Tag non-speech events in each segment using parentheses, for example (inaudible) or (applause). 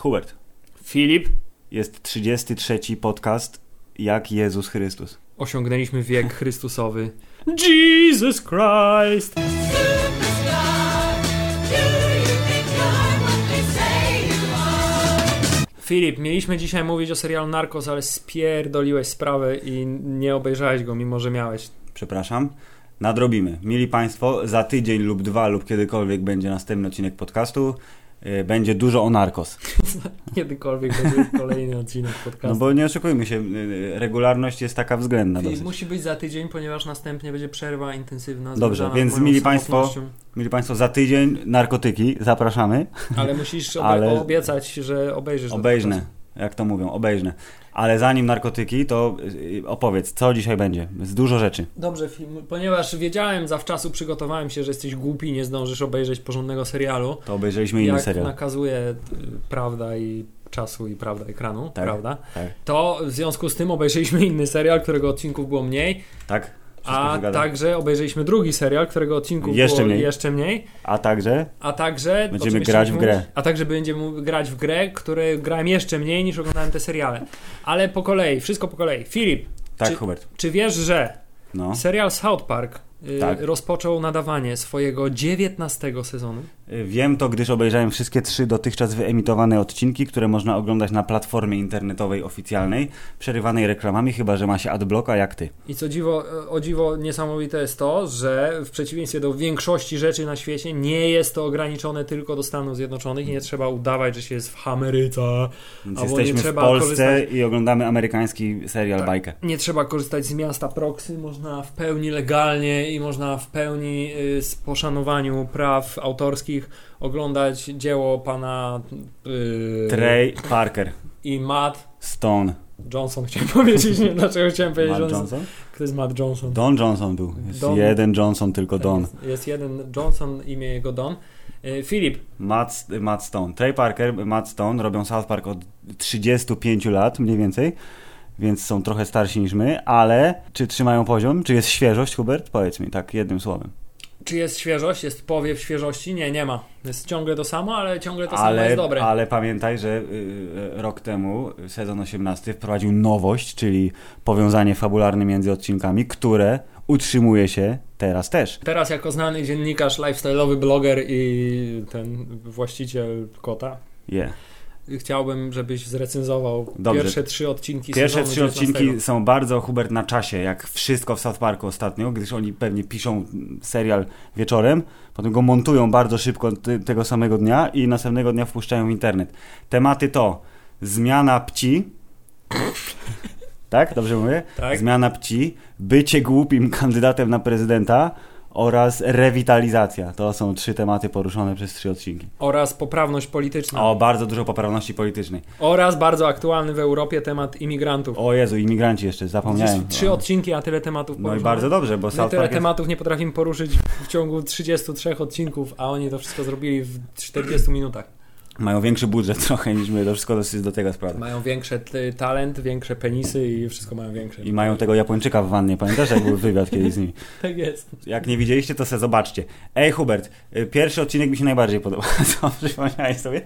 Hubert, Filip, jest 33 podcast Jak Jezus Chrystus. osiągnęliśmy wiek Chrystusowy. Jesus Christ! Filip, mieliśmy dzisiaj mówić o serialu Narcos, ale spierdoliłeś sprawę i nie obejrzałeś go, mimo że miałeś. Przepraszam. Nadrobimy. Mili Państwo, za tydzień lub dwa lub kiedykolwiek będzie następny odcinek podcastu. Y, Będzie dużo o narkos. (laughs) Kiedykolwiek będzie kolejny odcinek podcastu. No bo nie oszukujmy się, y, regularność jest taka względna dosyć. musi być za tydzień, ponieważ następnie będzie przerwa intensywna. Dobrze, więc mili państwo. Mili Państwo, za tydzień narkotyki, zapraszamy. Ale musisz (laughs) obe- Ale- obiecać, że obejrzysz. podcast. jak to mówią, obejrzne. Ale zanim narkotyki, to y, opowiedz, co dzisiaj będzie. Jest dużo rzeczy. Dobrze, film, ponieważ wiedziałem, zawczasu przygotowałem się, że jesteś głupi nie zdążysz obejrzeć porządnego serialu. To obejrzeliśmy inny jak serial. nakazuje y, prawda i czasu i prawda ekranu, Tak. prawda? Tak, To w związku z tym obejrzeliśmy inny serial, którego odcinków było mniej, tak? A także obejrzeliśmy drugi serial, którego odcinków Jeszcze było mniej. jeszcze mniej, A także a także Będziemy grać w grę. mówić? A także będziemy grać w grę, które grałem jeszcze mniej niż oglądałem te seriale. Ale po kolei, wszystko po kolei. Filip, tak, Czy- Hubert. czy wiesz, że No. Serial South Park Tak. rozpoczął nadawanie swojego 19 sezonu. Y, Wiem to, gdyż obejrzałem wszystkie trzy dotychczas wyemitowane odcinki, które można oglądać na platformie internetowej oficjalnej, przerywanej reklamami, chyba że ma się adblocka jak ty. I co dziwo, o dziwo niesamowite jest to, że w przeciwieństwie do większości rzeczy na świecie nie jest to ograniczone tylko do Stanów Zjednoczonych i nie trzeba udawać, że się jest w Ameryce. Więc jesteśmy nie w Polsce korzystać- i oglądamy amerykański serial Tak. bajkę. Nie trzeba korzystać z miasta proxy, można w pełni legalnie i można w pełni y, z poszanowaniu praw autorskich oglądać dzieło pana y, Trey Parker, i Matt Stone, Johnson (laughs) chciałem powiedzieć, nie dlaczego chciałem powiedzieć Matt Johnson. Johnson? Kto jest Matt Johnson? Don Johnson był. Jest Don. jeden Johnson, tylko Tak, Don. Jest, jest jeden Johnson, imię jego Don. Y, Filip, Matt, Matt Stone. Trey Parker, Matt Stone robią South Park od 35 lat mniej więcej, więc są trochę starsi niż my, ale czy trzymają poziom? Czy jest świeżość, Hubert? Powiedz mi tak jednym słowem. czy jest świeżość? Jest powiew świeżości? Nie, nie ma. Jest ciągle to samo, ale ciągle to samo Ale, jest dobre. ale pamiętaj, że y, y, rok temu, sezon 18, wprowadził nowość, czyli powiązanie fabularne między odcinkami, które utrzymuje się teraz też. Teraz jako znany dziennikarz, lifestyle'owy bloger i ten właściciel kota, Yeah. Chciałbym, żebyś zrecenzował Dobrze. pierwsze trzy odcinki Pierwsze trzy 19. odcinki są bardzo Hubert na czasie, jak wszystko w South Parku ostatnio, gdyż oni pewnie piszą serial wieczorem, potem go montują bardzo szybko tego samego dnia i następnego dnia wpuszczają w internet. Tematy to zmiana pci, (laughs) tak? Dobrze mówię? Tak? Zmiana pci, bycie głupim kandydatem na prezydenta oraz rewitalizacja. To są trzy tematy poruszone przez trzy odcinki. Oraz poprawność polityczna. O, bardzo dużo poprawności politycznej. Oraz bardzo aktualny w Europie temat imigrantów. O Jezu, imigranci jeszcze, zapomniałem. Trzy O. odcinki, a tyle tematów No i bardzo dobrze, bo My South tyle Park jest... tematów nie potrafimy poruszyć w ciągu 33 odcinków, a oni to wszystko zrobili w 40 minutach. Mają większy budżet (laughs) trochę niż my, to wszystko dosyć do tego sprawia. Mają większy talent, większe penisy i wszystko mają większe. I mają tego Japończyka w wannie, pamiętasz jak był wywiad kiedyś z nimi? (laughs) Tak jest. Jak nie widzieliście, to se zobaczcie. Ej Hubert, y, pierwszy odcinek mi się najbardziej podobał. Co, (laughs) przypomniałeś sobie?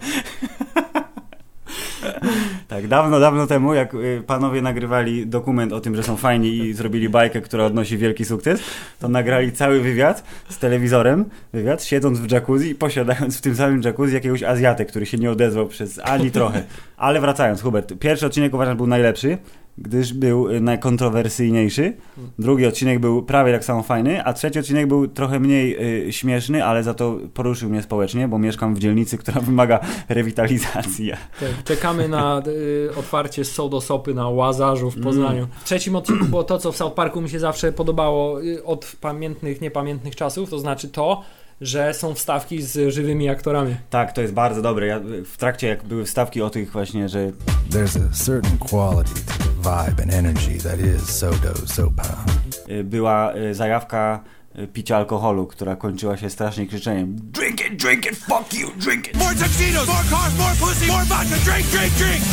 (laughs) Tak, dawno, dawno temu, jak y, panowie nagrywali dokument o tym, że są fajni i zrobili bajkę, która odnosi wielki sukces, to nagrali cały wywiad z telewizorem, wywiad, siedząc w jacuzzi i posiadając w tym samym jacuzzi jakiegoś Azjatę, który się nie odezwał przez ani trochę. Ale wracając, Hubert, pierwszy odcinek uważam był najlepszy, gdyż był y, najkontrowersyjniejszy. Drugi odcinek był prawie tak samo fajny, a trzeci odcinek był trochę mniej y, śmieszny, ale za to poruszył mnie społecznie, bo mieszkam w dzielnicy, która (laughs) wymaga rewitalizacji. Tak, czekamy na y, otwarcie Sodosopy na Łazarzu w Poznaniu. W trzecim odcinku było to, co w South Parku mi się zawsze podobało y, od pamiętnych, niepamiętnych czasów, to znaczy to, że są wstawki z żywymi aktorami. Tak, to jest bardzo dobre. Ja, w trakcie jak były wstawki o tych właśnie, że There's a certain quality to the vibe and energy that is Sodo Sopa. y, była y, zajawka y, picia alkoholu, która kończyła się strasznie krzyczeniem Drink it, drink it, fuck you, drink it! More tuxedos, more cars, more pussy, more vodka. Drink, drink, drink.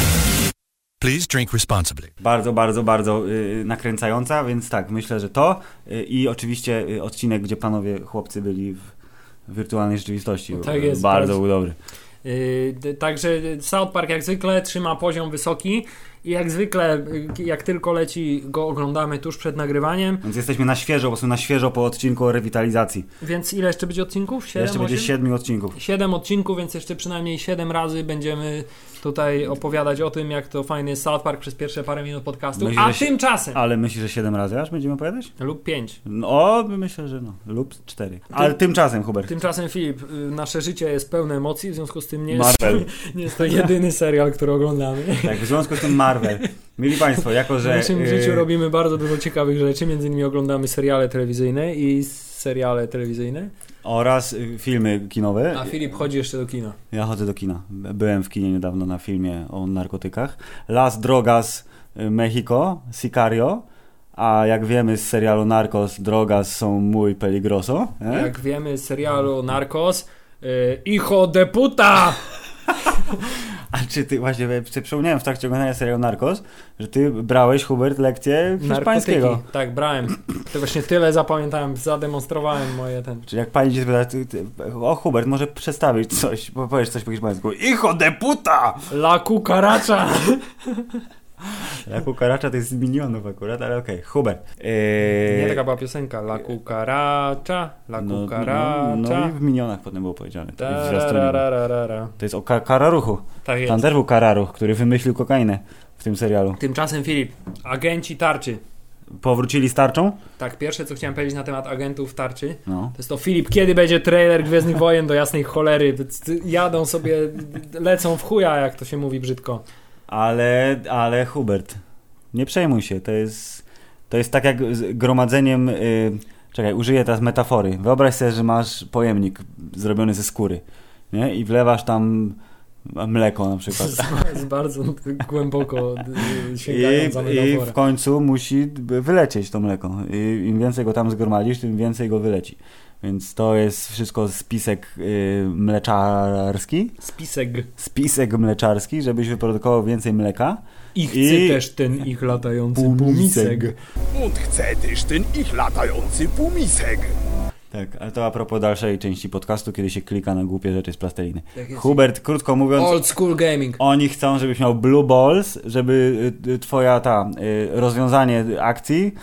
Please drink responsibly. Bardzo, bardzo, bardzo y, nakręcająca, więc tak, myślę, że to y, i oczywiście y, odcinek, gdzie panowie chłopcy byli w wirtualnej rzeczywistości. Tak jest, bardzo był dobry. Yy, także South Park jak zwykle trzyma poziom wysoki i jak zwykle, yy, jak tylko leci, go oglądamy tuż przed nagrywaniem. Więc jesteśmy na świeżo, po prostu na świeżo po odcinku o rewitalizacji. Więc ile jeszcze będzie odcinków? 7, Jeszcze będzie 7 odcinków. 7 odcinków, więc jeszcze przynajmniej 7 razy będziemy tutaj opowiadać o tym, jak to fajny jest South Park przez pierwsze parę minut podcastu. Myślę, A tymczasem! Ale myślisz, że 7 razy aż będziemy opowiadać? Lub 5. No, myślę, że no. Lub 4. Ale tymczasem, Hubert. Tymczasem Filip, y, nasze życie jest pełne emocji, w związku z tym nie jest, Marvel. (laughs) nie jest to jedyny serial, który oglądamy. Tak, w związku z tym Marvel. Mili Państwo, jako W że... naszym y, życiu robimy bardzo dużo ciekawych rzeczy, między innymi oglądamy seriale telewizyjne i seriale telewizyjne, Oraz y, filmy kinowe. a Filip chodzi jeszcze do kina. Ja chodzę do kina. Byłem w kinie niedawno na filmie o narkotykach. Las Drogas y, Mexico, Sicario. A jak wiemy z serialu Narcos, Drogas są muy peligroso. E? Jak wiemy z serialu Narcos, y, Hijo de puta! (laughs) (laughs) A czy ty, właśnie przypomniałem w trakcie oglądania serialu Narcos, że ty brałeś, Hubert, lekcję hiszpańskiego. Narkotyki. Tak, brałem. To właśnie tyle zapamiętałem, zademonstrowałem moje ten. Czyli jak pani cię spyta, ty, ty, o Hubert, może przedstawić coś, powiesz coś po hiszpańsku. Hijo de puta! La cucaracha! Jak kukaracza to jest z minionów akurat, ale okej. Hubert. Nie Eee, taka była piosenka. La cucaracha, la no, no, cucaracha. no i w minionach potem było powiedziane. To, to jest o ka- kararuchu. Tak jest. Tam też był kararuch, który wymyślił kokainę w tym serialu. Tymczasem Filip, agenci tarczy. Powrócili z tarczą? Tak, pierwsze co chciałem powiedzieć na temat agentów tarczy, No. to jest to Filip, kiedy będzie trailer Gwiezdnych Wojen do jasnej cholery? Jadą sobie, lecą w chuja, jak to się mówi brzydko. Ale, ale Hubert, nie przejmuj się, to jest, to jest tak jak z gromadzeniem, y, czekaj, użyję teraz metafory. Wyobraź sobie, że masz pojemnik zrobiony ze skóry, nie? I wlewasz tam mleko na przykład. (laughs) Jest bardzo głęboko y, I, sięgając I metaforę. w końcu musi wylecieć to mleko. I im więcej go tam zgromadzisz, tym więcej go wyleci. Więc to jest wszystko spisek y, mleczarski, Spisek. spisek mleczarski, żebyś wyprodukował więcej mleka. I chce I- też ten ich latający półmisek. Und chce też ten ich latający półmisek. Tak, ale to a propos dalszej części podcastu, kiedy się klika na głupie rzeczy z plasteliny. Tak. Hubert, krótko mówiąc, Old school gaming. oni chcą, żebyś miał blue balls, żeby y, y, twoja ta y, rozwiązanie akcji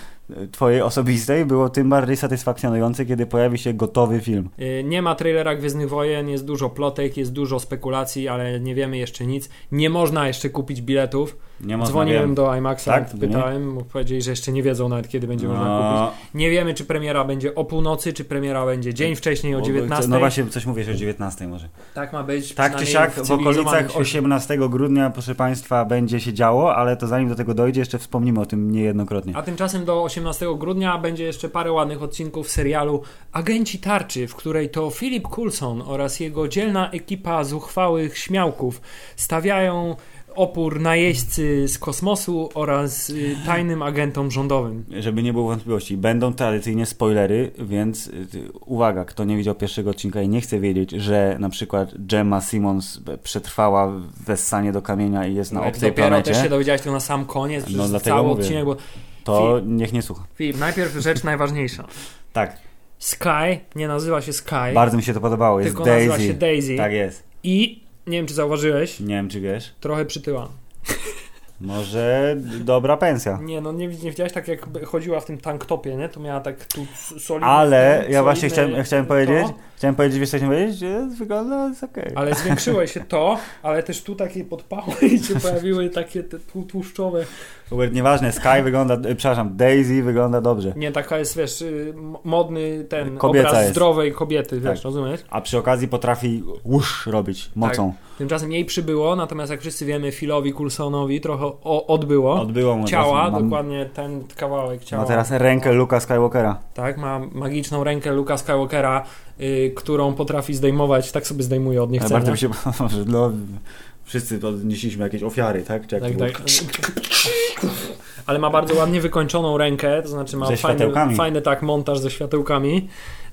twojej osobistej było tym bardziej satysfakcjonujące, kiedy pojawi się gotowy film. Y, Nie ma trailera Gwiezdnych Wojen, jest dużo plotek, jest dużo spekulacji, ale nie wiemy jeszcze nic. Nie można jeszcze kupić biletów. Nie można, Dzwoniłem wiem. do IMAXa, Tak? Pytałem, mógł powiedzieć, że jeszcze nie wiedzą nawet kiedy będzie można No, kupić. Nie wiemy, czy premiera będzie o północy, czy premiera będzie dzień wcześniej o bo- 19. No właśnie, coś mówisz o 19 może. Tak ma być. Tak czy siak, w cywilizowanym okolicach świecie. 18 grudnia, proszę Państwa, będzie się działo, ale to zanim do tego dojdzie, jeszcze wspomnimy o tym niejednokrotnie. A tymczasem do 18 grudnia będzie jeszcze parę ładnych odcinków serialu Agenci Tarczy, w której to Philip Coulson oraz jego dzielna ekipa zuchwałych śmiałków stawiają opór najeźdźcy z kosmosu oraz y, tajnym agentom rządowym. Żeby nie było wątpliwości, będą tradycyjnie spoilery, więc y, uwaga, kto nie widział pierwszego odcinka i nie chce wiedzieć, że na przykład Gemma Simmons przetrwała wessanie do kamienia i jest na Jak obcej dopiero planecie, też się dowiedziałeś to na sam koniec, No, przez dlatego cały mówię. odcinek, bo to niech nie słucha. Filip, najpierw rzecz najważniejsza. Tak, Sky nie nazywa się Sky, bardzo mi się to podobało, jest tylko Daisy. nazywa się Daisy Tak jest. i nie wiem czy zauważyłeś, Nie wiem, czy wiesz. trochę przytyła. Może dobra pensja. Nie, no nie, nie widziałeś tak jak chodziła w tym tanktopie, nie? To miała tak tu solidne... Ale ja właśnie chciałem, chciałem to, powiedzieć, chciałem powiedzieć, wiesz co chciałem powiedzieć, że wygląda jest okej. Ale zwiększyło się to, ale też tu takie podpały i (laughs) się pojawiły takie tłuszczowe. Hubert, nieważne, Sky wygląda, przepraszam, Daisy wygląda dobrze. Nie, taka jest, wiesz, y, modny ten Kobieca obraz jest. zdrowej kobiety, wiesz, Tak. rozumiesz? A przy okazji potrafi łusz robić mocą. Tymczasem jej przybyło, natomiast jak wszyscy wiemy, Philowi Coulsonowi trochę o, odbyło. Odbyło mu ciała, mam, dokładnie ten kawałek ciała. Ma teraz rękę Luka Skywalkera. Tak, ma magiczną rękę Luka Skywalkera, y, którą potrafi zdejmować, tak sobie zdejmuje od niechcenia. bardzo mi się (laughs) że no, wszyscy odnieśliśmy jakieś ofiary, tak? Czy Tak, tak. Ale ma bardzo ładnie wykończoną rękę, to znaczy ma fajny, fajny tak montaż ze światełkami.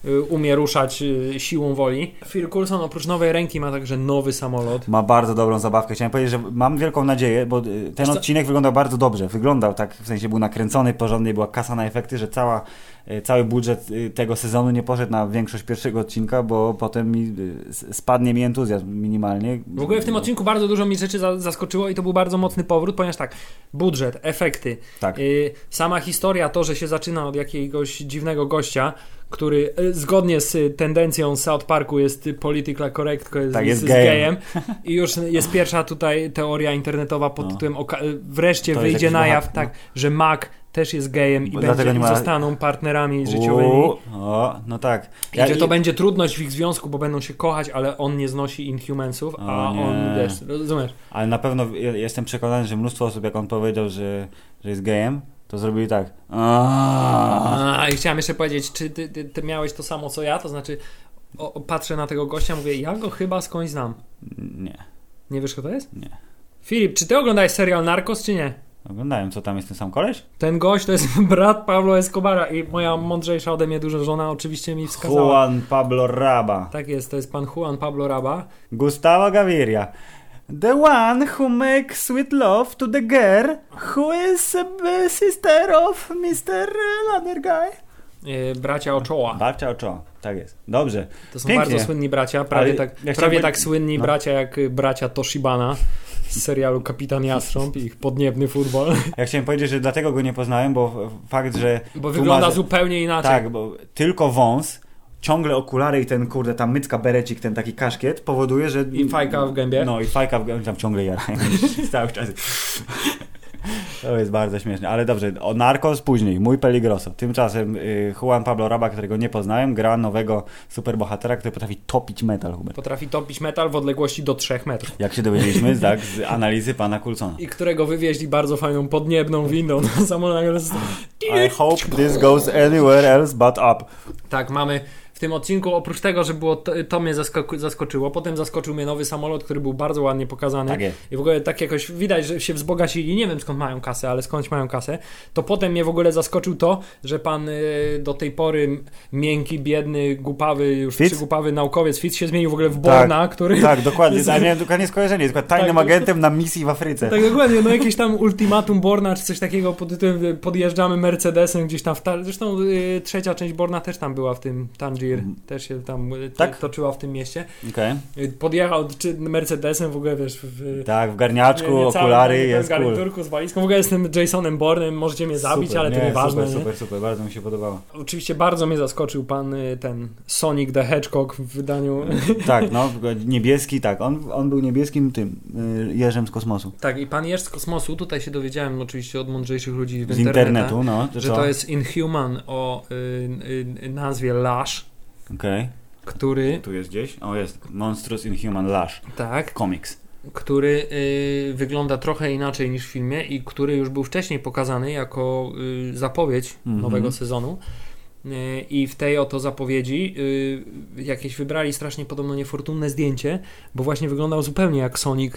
Y, umie ruszać y, siłą woli. Phil Coulson oprócz nowej ręki ma także nowy samolot. Ma bardzo dobrą zabawkę. Chciałem powiedzieć, że mam wielką nadzieję, bo y, ten odcinek wyglądał bardzo dobrze. Wyglądał tak, w sensie był nakręcony porządnie, była kasa na efekty, że cała, cały budżet tego sezonu nie poszedł na większość pierwszego odcinka, bo potem mi, spadnie mi entuzjazm minimalnie. W ogóle w tym odcinku bardzo dużo mi rzeczy za- zaskoczyło i to był bardzo mocny powrót, ponieważ tak, budżet, efekty, Tak. sama historia, to, że się zaczyna od jakiegoś dziwnego gościa, który y, zgodnie z y, tendencją South Parku jest politically correct, jest, Tak, jest z gejem. (laughs) i już jest pierwsza tutaj teoria internetowa pod No. tytułem y, wreszcie To jest wyjdzie na jaw, tak, że Mac też jest gejem i będzie, ma- zostaną partnerami życiowymi. Uuu, o, no tak. I że to będzie trudność w ich związku, bo będą się kochać, ale on nie znosi Inhumansów, a nie. on, wiesz, rozumiesz? Ale na pewno je- jestem przekonany, że mnóstwo osób, jak on powiedział, że, że jest gejem, to zrobili tak. Aaaa. I chciałem jeszcze powiedzieć, czy ty, ty, ty miałeś to samo co ja? To znaczy, o, o, patrzę na tego gościa, mówię, ja go chyba skądś znam. Nie, Nie wiesz, kto to jest? Nie. Filip, czy ty oglądałeś serial Narcos, czy nie? oglądałem, co tam jest ten sam koleś? Ten gość to jest (laughs) brat Pablo Escobara i moja mądrzejsza ode mnie dużo żona oczywiście mi wskazała. Juan Pablo Raba. Tak jest, to jest pan Juan Pablo Raba. Gustavo Gaviria. The one who makes sweet love to the girl who is a sister of Mr. Other guy. Yy, bracia Ochoa. Barcia Ochoa, tak jest. Dobrze. To są Pięknie. bardzo słynni bracia, prawie Ale tak, ja prawie tak słynni no. bracia jak y, bracia Toshibana z serialu Kapitan Jastrząb i ich podniebny futbol. Ja chciałem powiedzieć, że dlatego go nie poznałem, bo fakt, że... Bo wygląda ma- zupełnie inaczej. Tak, bo tylko wąs, ciągle okulary i ten kurde, ta mycka berecik, ten taki kaszkiet powoduje, że... I fajka w gębie. No i fajka w gębie, tam ciągle jarają (laughs) cały czas. To jest bardzo śmieszne, ale dobrze, o Narcos później, mój Peligroso. Tymczasem y, Juan Pablo Raba, którego nie poznałem, gra nowego superbohatera, który potrafi topić metal, Hubert. Potrafi topić metal w odległości do 3 metrów. Jak się dowiedzieliśmy tak, z analizy pana Coulsona. I którego wywieźli bardzo fajną podniebną windą na samolot. I hope this goes anywhere else but up. Tak, mamy w tym odcinku, oprócz tego, że było to, to mnie zaskok- zaskoczyło, potem zaskoczył mnie nowy samolot, który był bardzo ładnie pokazany. Tak jest. I w ogóle tak jakoś widać, że się wzbogacili. Nie wiem skąd mają kasę, ale skądś mają kasę. To potem mnie w ogóle zaskoczył to, że pan y, do tej pory miękki, biedny, głupawy, już Fitz? przygłupawy naukowiec Fitz się zmienił w ogóle w Borna, który. Tak, dokładnie. jest- Ja miałem dokładnie skojarzenie. Tylko tajnym Tak, agentem na misji w Afryce. Tak dokładnie, no jakieś tam ultimatum Borna, czy coś takiego pod tytułem y, podjeżdżamy Mercedesem gdzieś tam w tar- Zresztą y, trzecia część Borna też tam była w tym Tangier, też się tam y, to, Tak? toczyła w tym mieście. Okej. Y, Podjechał czy Mercedesem w ogóle, wiesz, w, Tak, w garniaczku, nie- nie całym, okulary, ale jest w cool. garniturku z walizką. W ogóle jestem Jasonem Bournem, możecie mnie zabić, Super, ale to nie, nieważne. Super, nie? super, super, bardzo mi się podobało. Oczywiście bardzo mnie zaskoczył pan y, ten Sonic the Hedgehog w wydaniu. (laughs) Tak, no, niebieski, tak. On, on był niebieskim tym y, jeżem z kosmosu. tak, i pan Jerz z kosmosu, tutaj się dowiedziałem oczywiście od mądrzejszych ludzi w Z internetu, no. że co? to jest Inhuman o y, y, nazwie Lash, Okej. który, Tu jest gdzieś? O, jest. Monstrous Inhuman Lash. tak, Comics. który y, wygląda trochę inaczej niż w filmie i który już był wcześniej pokazany jako y, zapowiedź Mhm. nowego sezonu. Y, I w tej oto zapowiedzi y, jakieś wybrali strasznie podobno niefortunne zdjęcie, bo właśnie wyglądał zupełnie jak Sonic.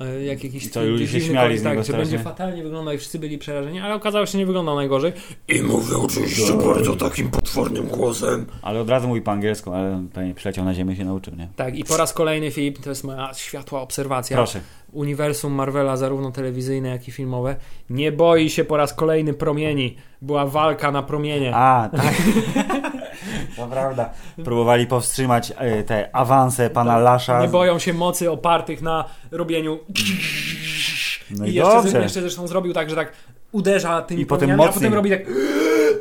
Y, Jak jakiś I to ludzie się śmiali z tak, niego że będzie fatalnie wyglądał i wszyscy byli przerażeni, ale okazało się, że nie wyglądał najgorzej. I mówię oczywiście bardzo takim potwornym głosem. Ale od razu mówi po angielsku, ale pewnie przyleciał na ziemię się nauczył, nie? Tak, i po raz kolejny Filip, to jest moja światła obserwacja. Proszę. uniwersum Marvela, zarówno telewizyjne, jak i filmowe, nie boi się po raz kolejny promieni. Była walka na promienie. A, tak. (laughs) to prawda. Próbowali powstrzymać e, te awanse pana Lasza. Tak. Nie boją się mocy opartych na robieniu. No I i jeszcze, jeszcze zresztą zrobił tak, że tak uderza tymi I potem promieniami, a mocniej. potem robi tak.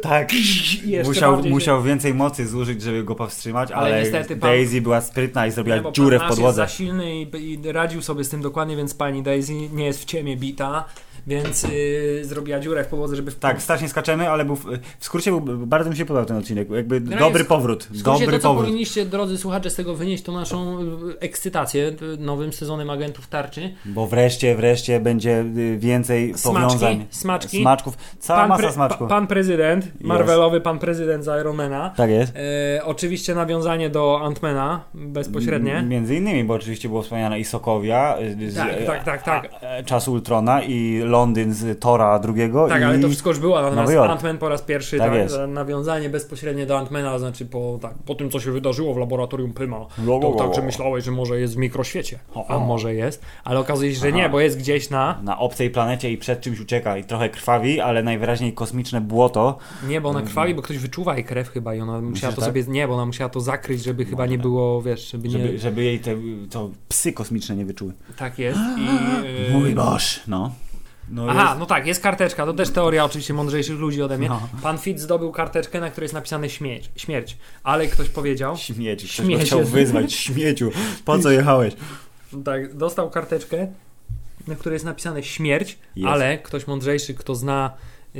Tak. (laughs) Musiał, musiał więcej mocy zużyć, żeby go powstrzymać, Ale ale, niestety pan- Daisy była sprytna i zrobiła Nie, dziurę w podłodze. jest za silny i, i radził sobie z tym dokładnie, więc pani Daisy nie jest w ciemię bita, więc yy, zrobiła dziurę w podłodze, żeby... W... Tak, strasznie skaczemy, ale był, w w skrócie był, bardzo mi się podobał ten odcinek. Jakby Generalnie dobry powrót. W skrócie Dobry to, co powrót. powinniście, drodzy słuchacze, z tego wynieść, to naszą y, ekscytację nowym sezonem Agentów Tarczy. Bo wreszcie, wreszcie będzie y, więcej Smaczki, powiązań. smaczki. Smaczków. Cała Pan, masa smaczków. pa, pan prezydent Marvelowy pan prezydent z Ironmana. Tak jest. E, oczywiście nawiązanie do Antmana bezpośrednie. Między innymi, bo oczywiście było wspomniane i Sokowia y, z Tak, e, tak, tak, tak. a- e, Czas Ultrona i Londyn z Tora drugiego Tak, ale to wszystko już było, natomiast. Ant-Man po raz pierwszy, Tak tak, jest. nawiązanie bezpośrednie do Ant-Mana, znaczy po, tak, po tym, co się wydarzyło w laboratorium Pyma, Lo, to lo, lo, tak, że lo. myślałeś, że może jest w mikroświecie, a może jest, ale okazuje się, że Aha. nie, bo jest gdzieś na, na obcej planecie i przed czymś ucieka i trochę krwawi, ale najwyraźniej kosmiczne błoto. Nie, bo ona krwawi, bo ktoś wyczuwa jej krew chyba i ona musiała to tak? sobie, nie, bo ona musiała to zakryć, żeby chyba nie było, wiesz, żeby nie, Żeby, żeby jej te to psy kosmiczne nie wyczuły. tak jest i... (gasps) Mój Yy... Boż, no. no Aha, jest- no tak, jest karteczka, to też teoria oczywiście mądrzejszych ludzi ode mnie. No. Pan Fitz zdobył karteczkę, na której jest napisane śmierć, śmierć, ale ktoś powiedział, Śmieć, ktoś Śmieć go chciał wyzwać, (laughs) śmieciu, po co jechałeś? Tak, dostał karteczkę, na której jest napisane śmierć, Jest. ale ktoś mądrzejszy, kto zna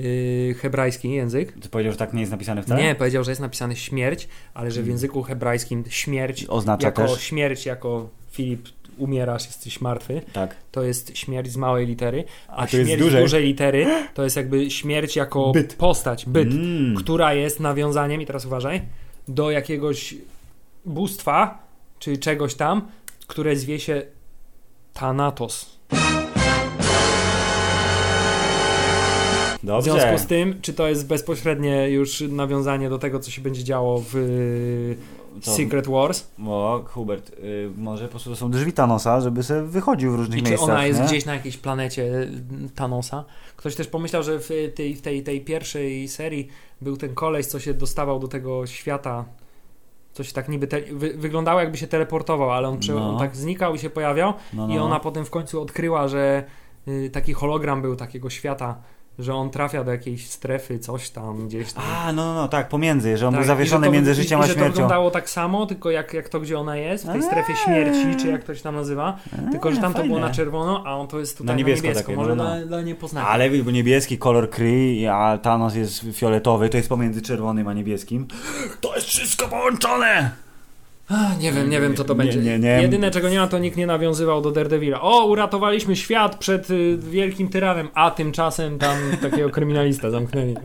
yy, hebrajski język, Ty powiedział, że tak nie jest napisane wcale? nie, powiedział, że jest napisane śmierć, ale że w języku hebrajskim śmierć Oznacza jako też? śmierć, jako Filip umierasz, jesteś martwy, Tak. to jest śmierć z małej litery, a, A śmierć z dużej litery to jest jakby śmierć jako Byt. postać, byt, Mm. która jest nawiązaniem, i teraz uważaj, do jakiegoś bóstwa, czy czegoś tam, które zwie się Thanatos. W Dobrze. związku z tym, czy to jest bezpośrednie już nawiązanie do tego, co się będzie działo w To- Secret Wars? O, Hubert, y, może po prostu to są drzwi Thanosa, żeby sobie wychodził w różnych I czy miejscach, ona jest nie? gdzieś na jakiejś planecie y, Thanosa? Ktoś też pomyślał, że w tej, w tej, tej pierwszej serii był ten koleś, co się dostawał do tego świata. Coś tak niby te, wy, wyglądało, jakby się teleportował, ale on, No. on tak znikał i się pojawiał. No, I no. ona potem w końcu odkryła, że y, taki hologram był takiego świata, że on trafia do jakiejś strefy, coś tam, gdzieś tam. A, no, no, no, tak, pomiędzy, że on Tak, był zawieszony to- między życiem i, a że to śmiercią. wyglądało tak samo, tylko jak, jak to, gdzie ona jest, w tej strefie śmierci, czy jak to się tam nazywa. Tylko, że tam to było na czerwono, a on to jest tutaj Na na niebiesko niebiesko. takie, Może no, no. Dla, dla niepoznania. Ale bo niebieski kolor krwi, a Thanos jest fioletowy, to jest pomiędzy czerwonym a niebieskim. To jest wszystko połączone! Nie wiem, nie wiem co to Nie, będzie. nie, nie. Jedyne czego nie ma, to nikt nie nawiązywał do Daredevila. O, uratowaliśmy świat przed y, wielkim tyranem, a tymczasem tam takiego kryminalista zamknęli.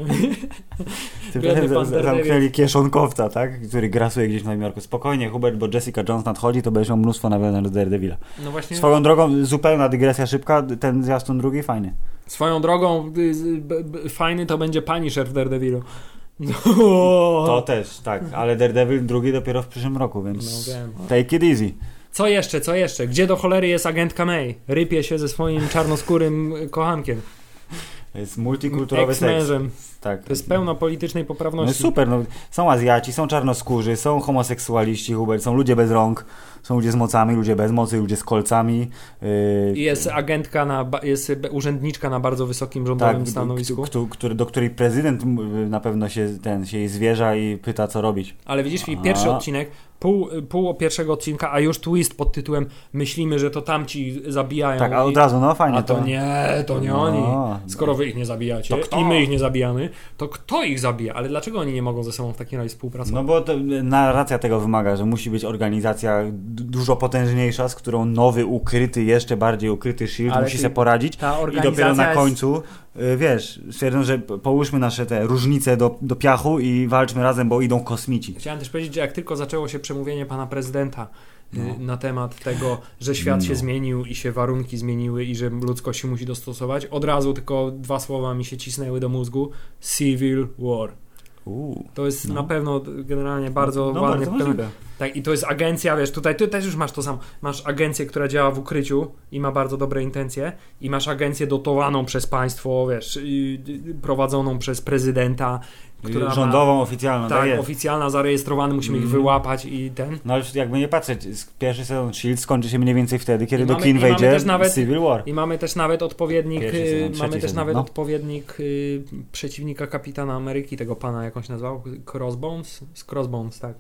Biedny Ty pan z- Daredevil. zamknęli kieszonkowca, tak? Który grasuje gdzieś w Nowym Jorku. Spokojnie, Hubert, bo Jessica Jones nadchodzi, to będziesz miał mnóstwo nawiązań do Daredevila. No właśnie. Swoją drogą, zupełna dygresja szybka, ten zwiastun drugi fajny. Swoją drogą y, fajny to będzie Punisher w Daredevilu. No, To też, tak, ale Daredevil drugi dopiero w przyszłym roku, więc No wiem. take it easy. Co jeszcze, co jeszcze? Gdzie do cholery jest agentka May? Rypie się ze swoim czarnoskórym kochankiem. Jest multikulturowy seks. Tak. To jest pełno politycznej No poprawności. jest super, no, są Azjaci, są czarnoskórzy, są homoseksualiści, Hubert, są ludzie bez rąk, są ludzie z mocami, ludzie bez mocy, ludzie z kolcami. Yy, jest agentka, na, jest urzędniczka na bardzo wysokim rządowym tak, stanowisku. któ- któ- do której prezydent m, na pewno się, ten, się jej zwierza i pyta, co robić. Ale widzisz, Filip, pierwszy A. odcinek, pół, pół pierwszego odcinka, a już twist pod tytułem Myślimy, że to tamci zabijają. Tak, a od razu, no fajnie. a to nie, to nie No, oni. no. Skoro wy ich nie zabijacie To kto? i my ich nie zabijamy, to kto ich zabija? Ale dlaczego oni nie mogą ze sobą w takim razie współpracować? No bo to, narracja tego wymaga, że musi być organizacja dużo potężniejsza, z którą nowy, ukryty, jeszcze bardziej ukryty Shield Ale musi sobie poradzić. Ta I dopiero na końcu, wiesz, stwierdzą, że połóżmy nasze te różnice do, do piachu i walczmy razem, bo idą kosmici. Chciałem też powiedzieć, że jak tylko zaczęło się przemówienie pana prezydenta y, No. na temat tego, że świat się No. zmienił i się warunki zmieniły i że ludzkość się musi dostosować, od razu tylko dwa słowa mi się cisnęły do mózgu. Civil War. Uuu. To jest No. na pewno generalnie bardzo no, bardzo pokazane. możliwe. Tak, i to jest agencja, wiesz, tutaj ty też już masz to samo. Masz agencję, która działa w ukryciu i ma bardzo dobre intencje, i masz agencję dotowaną przez państwo, wiesz, prowadzoną przez prezydenta, która ma, Rządową, oficjalną, tak, tak, oficjalna, zarejestrowany, musimy ich Mhm. wyłapać i ten. No ale jakby nie patrzeć, pierwszy sezon Shield skończy się mniej więcej wtedy, kiedy I do mamy- kin i mamy wejdzie też nawet- Civil War. I mamy też nawet odpowiednik, y, sezon, mamy też sezon, nawet no. odpowiednik y, przeciwnika kapitana Ameryki, tego pana, jak on się nazywał? Crossbones? Z Crossbones, tak.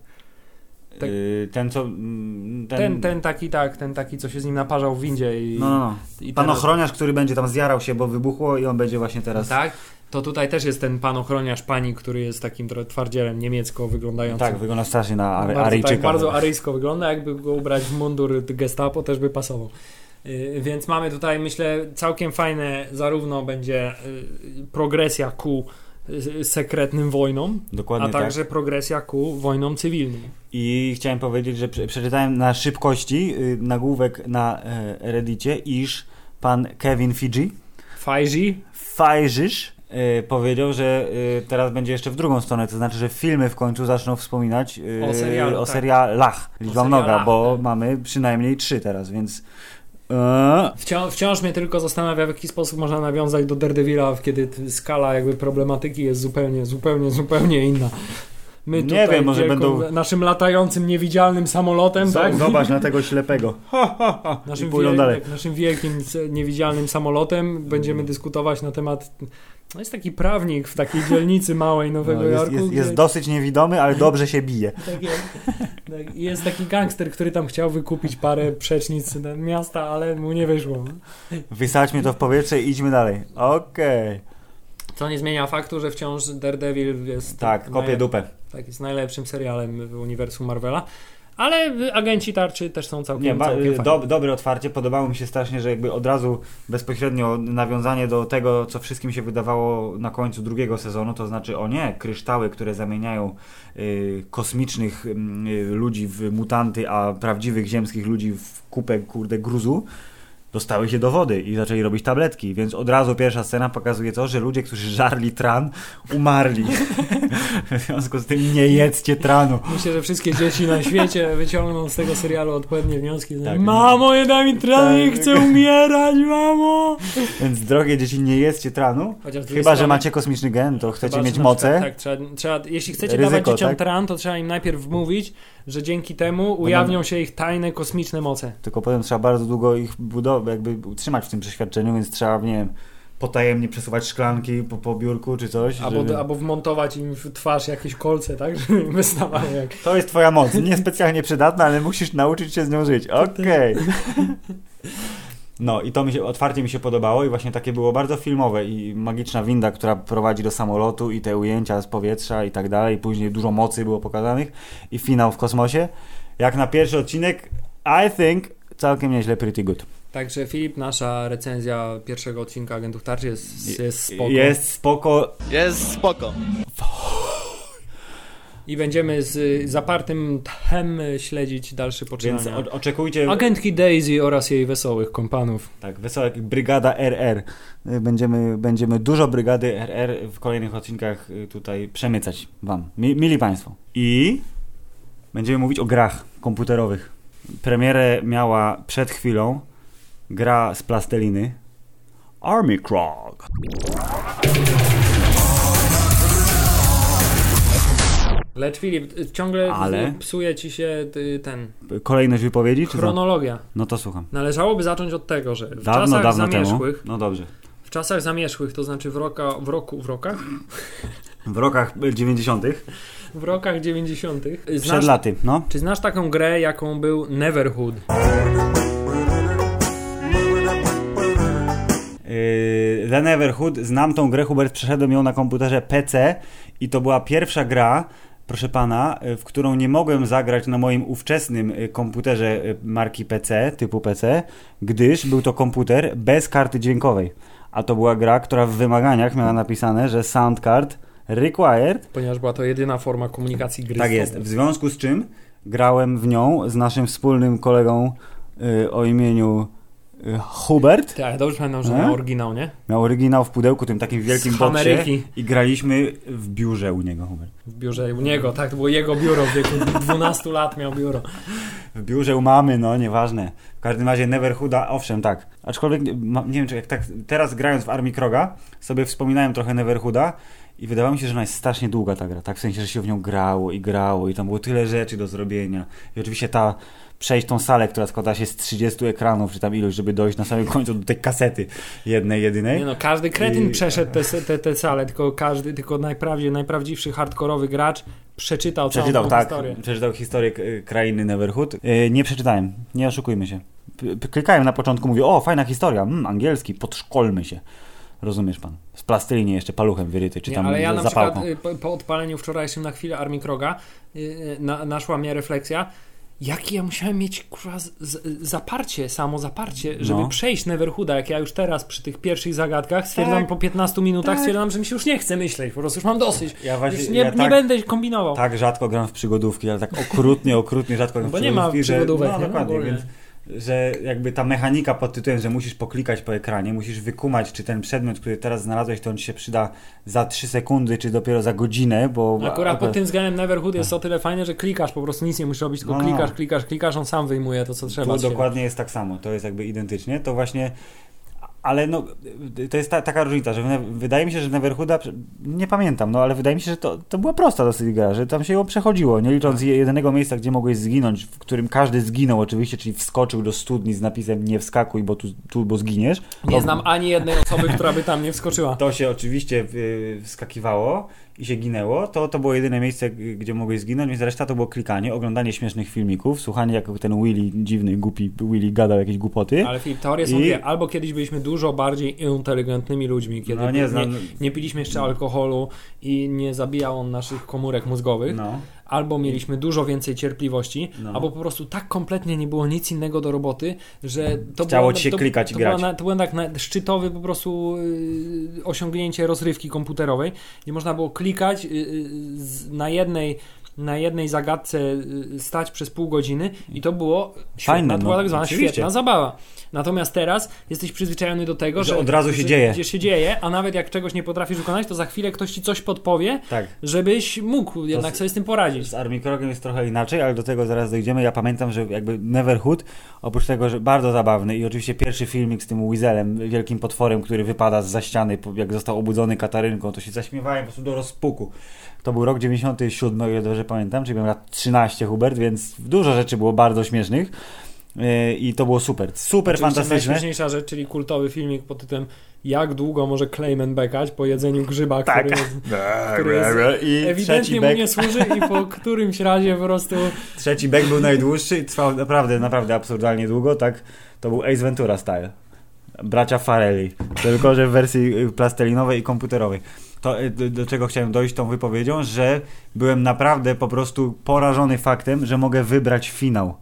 Tak. Y, ten co... mm, Ten, Ten, ten taki, tak, ten taki, co się z nim naparzał w windzie i... No, no, no. i Pan teraz- ochroniarz, który będzie tam zjarał się, bo wybuchło i on będzie właśnie teraz... Tak, to tutaj też jest ten pan ochroniarz pani, który jest takim trochę twardzielem niemiecko wyglądającym. Tak, wygląda strasznie na Ary, bardzo, Aryjczyka. tak, bardzo aryjsko wygląda, jakby go ubrać w mundur gestapo też by pasował. Yy, Więc mamy tutaj, myślę, całkiem fajne, zarówno będzie yy, progresja ku y, sekretnym wojnom, Dokładnie a tak. także progresja ku wojnom cywilnym. I chciałem powiedzieć, że prze- przeczytałem na szybkości y, nagłówek na e, Reddicie, iż pan Kevin Fiji, Fajzi, Fajrzysz, y, powiedział, że y, teraz będzie jeszcze w drugą stronę, to znaczy, że filmy w końcu zaczną wspominać y, O serialu, o tak. serialach, liczba O mnoga, bo tak. mamy przynajmniej trzy teraz, więc e, Wciąż, mnie tylko zastanawia, w jaki sposób można nawiązać do Daredevila, kiedy skala jakby problematyki jest zupełnie, zupełnie, zupełnie inna. My Nie wiem, może będą- naszym latającym, niewidzialnym samolotem, tak? zobacz na tego ślepego. (laughs) Naszym, I pójdą wiel- dalej. tak, naszym wielkim, niewidzialnym samolotem będziemy dyskutować na temat. No jest taki prawnik w takiej dzielnicy małej Nowego No, jest, Jorku. jest, gdzie- jest dosyć niewidomy, ale dobrze się bije. (laughs) tak jest, tak, jest taki gangster, który tam chciał wykupić parę przecznic miasta, ale mu nie wyszło. Wysadźmy to w powietrze i idźmy dalej. Okej. Co nie zmienia faktu, że wciąż Daredevil jest. Tak, kopię naj- dupę. Tak, jest najlepszym serialem w uniwersum Marvela. Ale y, agenci tarczy też są całkiem, Nie, całkiem do, fajni. dobre otwarcie. Podobało mi się strasznie, że jakby od razu bezpośrednio nawiązanie do tego, co wszystkim się wydawało na końcu drugiego sezonu, to znaczy, o nie, kryształy, które zamieniają y, kosmicznych mm, y, ludzi w mutanty, a prawdziwych ziemskich ludzi w kupę, kurde, gruzu, dostały się do wody i zaczęli robić tabletki, więc od razu pierwsza scena pokazuje to, że ludzie, którzy żarli tran, umarli. (laughs) w związku z tym nie jedzcie tranu. Myślę, że wszystkie dzieci na świecie wyciągną z tego serialu odpowiednie wnioski. Tak. Mamo, nie daj mi trany, Tak. chcę umierać, mamo! Więc drogie dzieci, nie jedzcie tranu. Chyba, że strony- macie kosmiczny gen, to chcecie mieć że przykład- moce. Tak, trzeba, trzeba, jeśli chcecie Ryzyko, dawać dzieciom tak? tran, to trzeba im najpierw wmówić, że dzięki temu ujawnią się ich tajne kosmiczne moce. Tylko potem trzeba bardzo długo ich budować, jakby utrzymać w tym przeświadczeniu, więc trzeba, nie wiem, potajemnie przesuwać szklanki po, po biurku czy coś. Albo, żeby... albo wmontować im w twarz jakieś kolce, tak? (laughs) Żeby im wystawały jak... To jest twoja moc. Niespecjalnie przydatna, ale musisz nauczyć się z nią żyć. Okej. (laughs) No i to mi się, otwarcie mi się podobało i właśnie takie było bardzo filmowe i magiczna winda, która prowadzi do samolotu i te ujęcia z powietrza i tak dalej. Później dużo mocy było pokazanych i finał w kosmosie. Jak na pierwszy odcinek, I think całkiem nieźle, pretty good. Także Filip, nasza recenzja pierwszego odcinka Agentów Tarczy jest, jest spoko. Jest spoko. Jest spoko. I będziemy z zapartym tchem śledzić dalsze Więc poczynania. o, oczekujcie. Agentki Daisy oraz jej wesołych kompanów. Tak, wesoła jak brygada RR. Będziemy, będziemy dużo brygady RR w kolejnych odcinkach y, tutaj przemycać Wam, mi, mili Państwo. I będziemy mówić o grach komputerowych. Premierę miała przed chwilą gra z plasteliny Army Krog. Lecz Filip, ciągle Ale? psuje ci się ten Kolejność wypowiedzi? Czy chronologia. No to słucham. Należałoby zacząć od tego, że w Dawno, czasach dawno temu. zamierzchłych, No dobrze. w czasach zamierzchłych, to znaczy w, roka, w roku, w rokach, W rokach 90. w rokach 90. Przed Znasz, laty, no. czy znasz taką grę, jaką był Neverhood? Yy, The Neverhood, znam tą grę, Hubert, przeszedłem ją na komputerze PC i to była pierwsza gra, proszę pana, y, w którą nie mogłem zagrać na moim ówczesnym y, komputerze y, marki PC, typu PC, gdyż był to komputer bez karty dźwiękowej. A to była gra, która w wymaganiach miała napisane, że sound card required. Ponieważ była to jedyna forma komunikacji gry. Tak jest. W związku z czym grałem w nią z naszym wspólnym kolegą y, o imieniu Hubert. Tak, dobrze pamiętam, że E? miał oryginał, nie? Miał oryginał w pudełku, tym takim wielkim boksie i graliśmy w biurze u niego, Hubert. W biurze u niego, tak, to było jego biuro, w wieku 12 lat miał biuro. W biurze u mamy, no nieważne. W każdym razie Neverhooda, owszem, tak. Aczkolwiek, nie wiem, czy jak tak teraz grając w Armii Kroga, sobie wspominałem trochę Neverhooda i wydawało mi się, że ona jest strasznie długa ta gra. Tak w sensie, że się w nią grało i grało i tam było tyle rzeczy do zrobienia. I oczywiście ta przejść tą salę, która składa się z 30 ekranów, czy tam ilość, żeby dojść na samym końcu do tej kasety jednej, jedynej. Nie no, każdy kretyn I- przeszedł te, te, te salę, tylko każdy, tylko najprawdziej, najprawdziwszy hardkorowy gracz przeczytał, Przeczytał, tak. historię. Przeczytał historię krainy Neverhood. Yy, nie przeczytałem, nie oszukujmy się. Klikałem na początku, mówię, o, fajna historia, mm, angielski, podszkolmy się. Rozumiesz pan? Z plastyliny jeszcze paluchem wyryty, czy Nie, tam ale ja z na zapałką. przykład y, po, po odpaleniu wczorajszym na chwilę Armii Kroga y, y, na, naszła mnie refleksja, Jakie ja musiałem mieć kurwa, z, z, zaparcie, samo zaparcie, żeby No. przejść Neverhooda, jak ja już teraz przy tych pierwszych zagadkach stwierdzam Tak, po 15 minutach, tak. stwierdzam, że mi się już nie chce myśleć, po prostu już mam dosyć. Ja właśnie- już nie, ja nie tak- będę kombinował. Tak rzadko gram w przygodówki, ale tak okrutnie, okrutnie rzadko gram w Bo nie ma przygodówki, przygodówek, że, nie? no, dokładnie, Ogólnie. więc że jakby ta mechanika pod tytułem, że musisz poklikać po ekranie, musisz wykumać, czy ten przedmiot, który teraz znalazłeś, to on ci się przyda za 3 sekundy, czy dopiero za godzinę, bo... Akurat pod tym względem Neverhood jest o tyle fajne, że klikasz, po prostu nic nie musisz robić, tylko Tak. No, no. klikasz, klikasz, klikasz, on sam wyjmuje to, co trzeba. Tu dokładnie jest tak samo, to jest jakby identycznie, to właśnie ale no, to jest ta, taka różnica, że wydaje mi się, że Neverhooda, nie pamiętam, no ale wydaje mi się, że to, to była prosta dosyć gra, że tam się ją przechodziło, nie licząc Tak. je- jedynego miejsca, gdzie mogłeś zginąć, w którym każdy zginął oczywiście, czyli wskoczył do studni z napisem nie wskakuj, bo tu, tu bo zginiesz. Nie znam ani jednej osoby, która by tam nie wskoczyła. To się oczywiście y, wskakiwało i się ginęło. To, to było jedyne miejsce, gdzie mogłeś zginąć, więc reszta to było klikanie, oglądanie śmiesznych filmików, słuchanie jak ten Willy, dziwny, głupi Willy gadał jakieś głupoty. Ale Filip, teorie są I- dwie. Albo kiedyś byliśmy dużo bardziej inteligentnymi ludźmi, kiedy No, nie nie, znam- nie, piliśmy jeszcze alkoholu i nie zabijał on naszych komórek mózgowych. No. Albo mieliśmy dużo więcej cierpliwości, No. albo po prostu tak kompletnie nie było nic innego do roboty, że to Chciało było, ci się to, klikać i to grać. Było na, to było tak na, szczytowy po prostu yy, osiągnięcie rozrywki komputerowej, gdzie można było klikać yy, yy, z, na jednej na jednej zagadce yy, stać przez pół godziny i to było świetna, Fajne, była no, tak zwana oczywiście. świetna zabawa. Natomiast teraz jesteś przyzwyczajony do tego, Że że, od razu się że, dzieje. Gdzie się dzieje, a nawet jak czegoś nie potrafisz wykonać, to za chwilę ktoś ci coś podpowie, Tak. żebyś mógł jednak z- sobie z tym poradzić. Z Krogiem jest trochę inaczej, ale do tego zaraz dojdziemy. Ja pamiętam, że jakby Neverhood, oprócz tego, że bardzo zabawny i oczywiście pierwszy filmik z tym Weaselem, wielkim potworem, który wypada z za ściany, jak został obudzony Katarynką, to się zaśmiewałem po prostu do rozpuku. To był rok 97, o ile dobrze pamiętam, czyli miałem lat 13, Hubert, więc dużo rzeczy było bardzo śmiesznych. Yy, I to było super, super Oczywiście fantastyczne. Najśmieszniejsza rzecz, czyli kultowy filmik pod tytułem Jak długo może Clayman bekać po jedzeniu grzyba, Tak. który, jest, (laughs) który jest I ewidentnie mu nie służy i po (laughs) którymś razie po prostu trzeci bek był najdłuższy i trwał naprawdę, naprawdę absurdalnie długo, tak? To był Ace Ventura style. Bracia Farelli. Tylko, że w wersji y, plastelinowej i komputerowej. To, do, do czego chciałem dojść tą wypowiedzią, że byłem naprawdę po prostu porażony faktem, że mogę wybrać finał.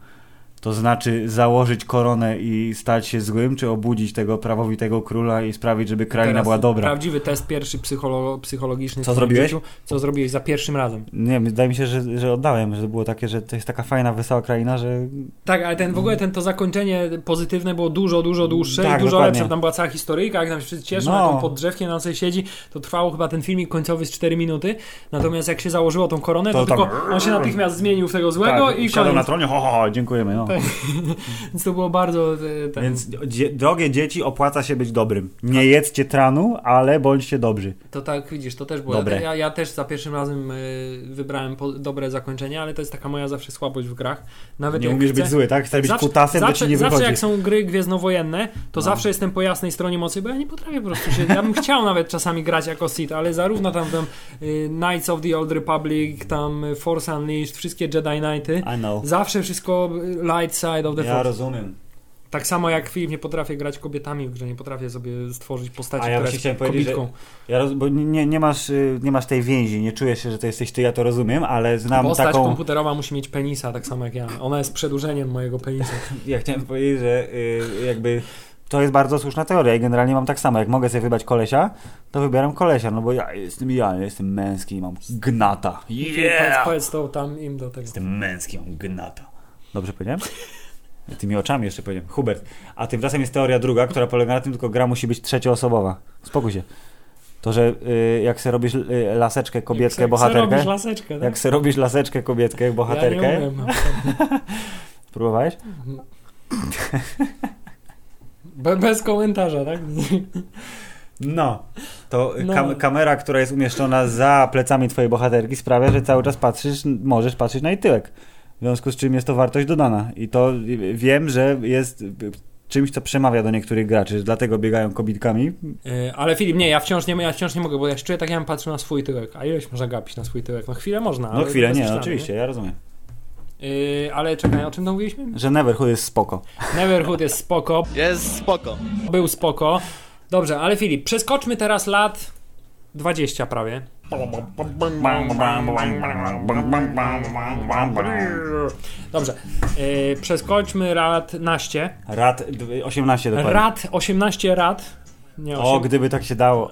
To znaczy założyć koronę i stać się złym, czy obudzić tego prawowitego króla i sprawić, żeby kraina teraz była dobra. Prawdziwy test pierwszy psycholo, psychologiczny. Co zrobiłeś? Życiu, co zrobiłeś za pierwszym razem. Nie, wydaje mi się, że, że oddałem, że było takie, że to jest taka fajna, wesoła kraina, że Tak, ale ten w ogóle ten, to zakończenie pozytywne było dużo, dużo dłuższe Tak, i dużo dokładnie. lepsze. Tam była cała historyjka, jak tam się wszyscy cieszą, No. jak pod drzewkiem na sobie siedzi, to trwało chyba ten filmik końcowy z 4 minuty. Natomiast jak się założyło tą koronę, to, To tam- tylko on się natychmiast zmienił w tego złego tak, i koniec. na tronie, ho, ho, ho dziękujemy. No. Tak. (laughs) Więc to było bardzo... e, Ten... Więc dzie- drogie dzieci, opłaca się być dobrym. Nie jedzcie tranu, ale bądźcie dobrzy. To tak, widzisz, to też było. Dobre. Ja, ja też za pierwszym razem y, wybrałem dobre zakończenie, ale to jest taka moja zawsze słabość w grach. Nawet Nie umiesz chcę, być zły, tak? Chcesz być zawsze, kutasem, to zawsze, ci nie zawsze wychodzi. jak są gry gwiezdnowojenne, to No. zawsze jestem po jasnej stronie mocy, bo ja nie potrafię po prostu się... Ja bym chciał nawet czasami grać jako Sith, ale zarówno tam, tam y, Knights of the Old Republic, tam y, Force Unleashed, wszystkie Jedi Knighty, I know. zawsze wszystko y, light side of the Ja force. rozumiem. Tak samo jak Filip nie potrafię grać kobietami w grze, nie potrafię sobie stworzyć postaci, A ja która właśnie jest chciałem powiedzieć, że-. Ja roz, bo nie, nie, masz, y, nie masz tej więzi, nie czujesz się, że to jesteś ty, ja to rozumiem, ale znam Postać taką... komputerowa musi mieć penisa, tak samo jak ja. Ona jest przedłużeniem mojego penisa. (laughs) Ja chciałem powiedzieć, że y, jakby to jest bardzo słuszna teoria i generalnie mam tak samo. Jak mogę sobie wybrać kolesia, to wybieram kolesia, no bo ja jestem ja, ja jestem męski i mam gnata. Powiedz, Yeah! powiedz to tam im do tego. Jestem męski, mam gnata. Dobrze powiedziałem? Tymi oczami jeszcze powiedziałem. Hubert. A tymczasem jest teoria druga, która polega na tym, tylko gra musi być trzecioosobowa. Spokój się. To, że y, jak se robisz y, laseczkę kobietkę, jak se- se bohaterkę, robisz laseczkę, tak? jak se robisz laseczkę kobietkę, bohaterkę, Ja nie umiem. próbowałeś? Be, bez komentarza, tak? No. To No. Kam kamera, która jest umieszczona za plecami twojej bohaterki sprawia, że cały czas patrzysz, możesz patrzeć na jej tyłek. W związku z czym jest to wartość dodana. I to wiem, że jest czymś, co przemawia do niektórych graczy, dlatego biegają kobitkami. Yy, ale Filip, nie, ja wciąż nie, ja wciąż nie mogę, bo ja czuję tak, jakbym patrzył na swój tyłek. A ileś można gapić na swój tyłek? No chwilę można. No chwilę, nie, oczywiście, ja rozumiem. Yy, ale czekaj, o czym to mówiliśmy? Że Neverhood jest spoko. Neverhood jest spoko, Jest spoko. był spoko. Dobrze, ale Filip, przeskoczmy teraz lat 20 prawie. Dobrze, yy, przeskoczmy rad naście. Rad d- 18 dokładnie. Rad, 18 rad. Nie, O, 8, gdyby tak się dało.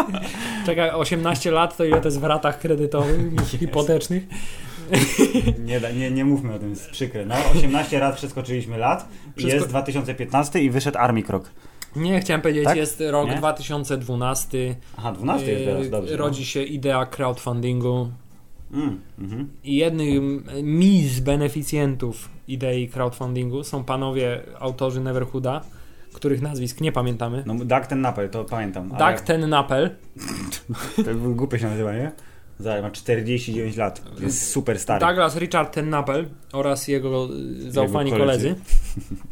(laughs) czekaj, 18 lat to ile to jest w ratach kredytowych, hipotecznych? (laughs) Nie, da, nie, nie mówmy o tym, jest przykre. No, 18 lat przeskoczyliśmy lat, Przesko- jest 2015 i wyszedł Army Krok. Nie, chciałem powiedzieć, Tak? jest rok Nie? 2012. Aha, 12 jest teraz, Yy, dobrze. no. Rodzi się idea crowdfundingu Mm, mhm. i jednym mi z beneficjentów idei crowdfundingu są panowie autorzy Neverhooda, których nazwisk nie pamiętamy. No, Doug ten napel, to pamiętam. ale Doug ten Napel, (laughs) To był głupie się nazywa, nie? Zaraz, ma 49 lat. Jest super stary. Douglas Richard ten Napel oraz jego y, zaufani Jego koledzy. koledzy (laughs)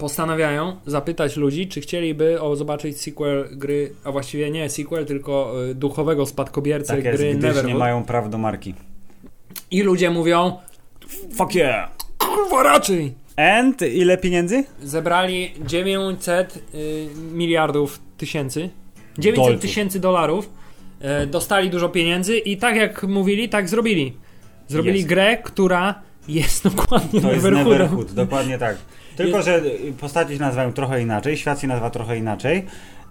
postanawiają zapytać ludzi, czy chcieliby o, zobaczyć sequel gry, a właściwie nie sequel, tylko y, duchowego spadkobiercę Tak jest, gry gdyż nie mają praw do marki. I ludzie mówią, Fuck yeah! kurwa raczej! And ile pieniędzy? Zebrali 900 y, miliardów tysięcy. 900 Dolców. tysięcy dolarów. Y, dostali dużo pieniędzy i tak jak mówili, tak zrobili. Zrobili Jest. grę, która jest dokładnie To jest. Neverhood, dokładnie tak. Tylko, że postaci się nazywają trochę inaczej, świat się nazywa trochę inaczej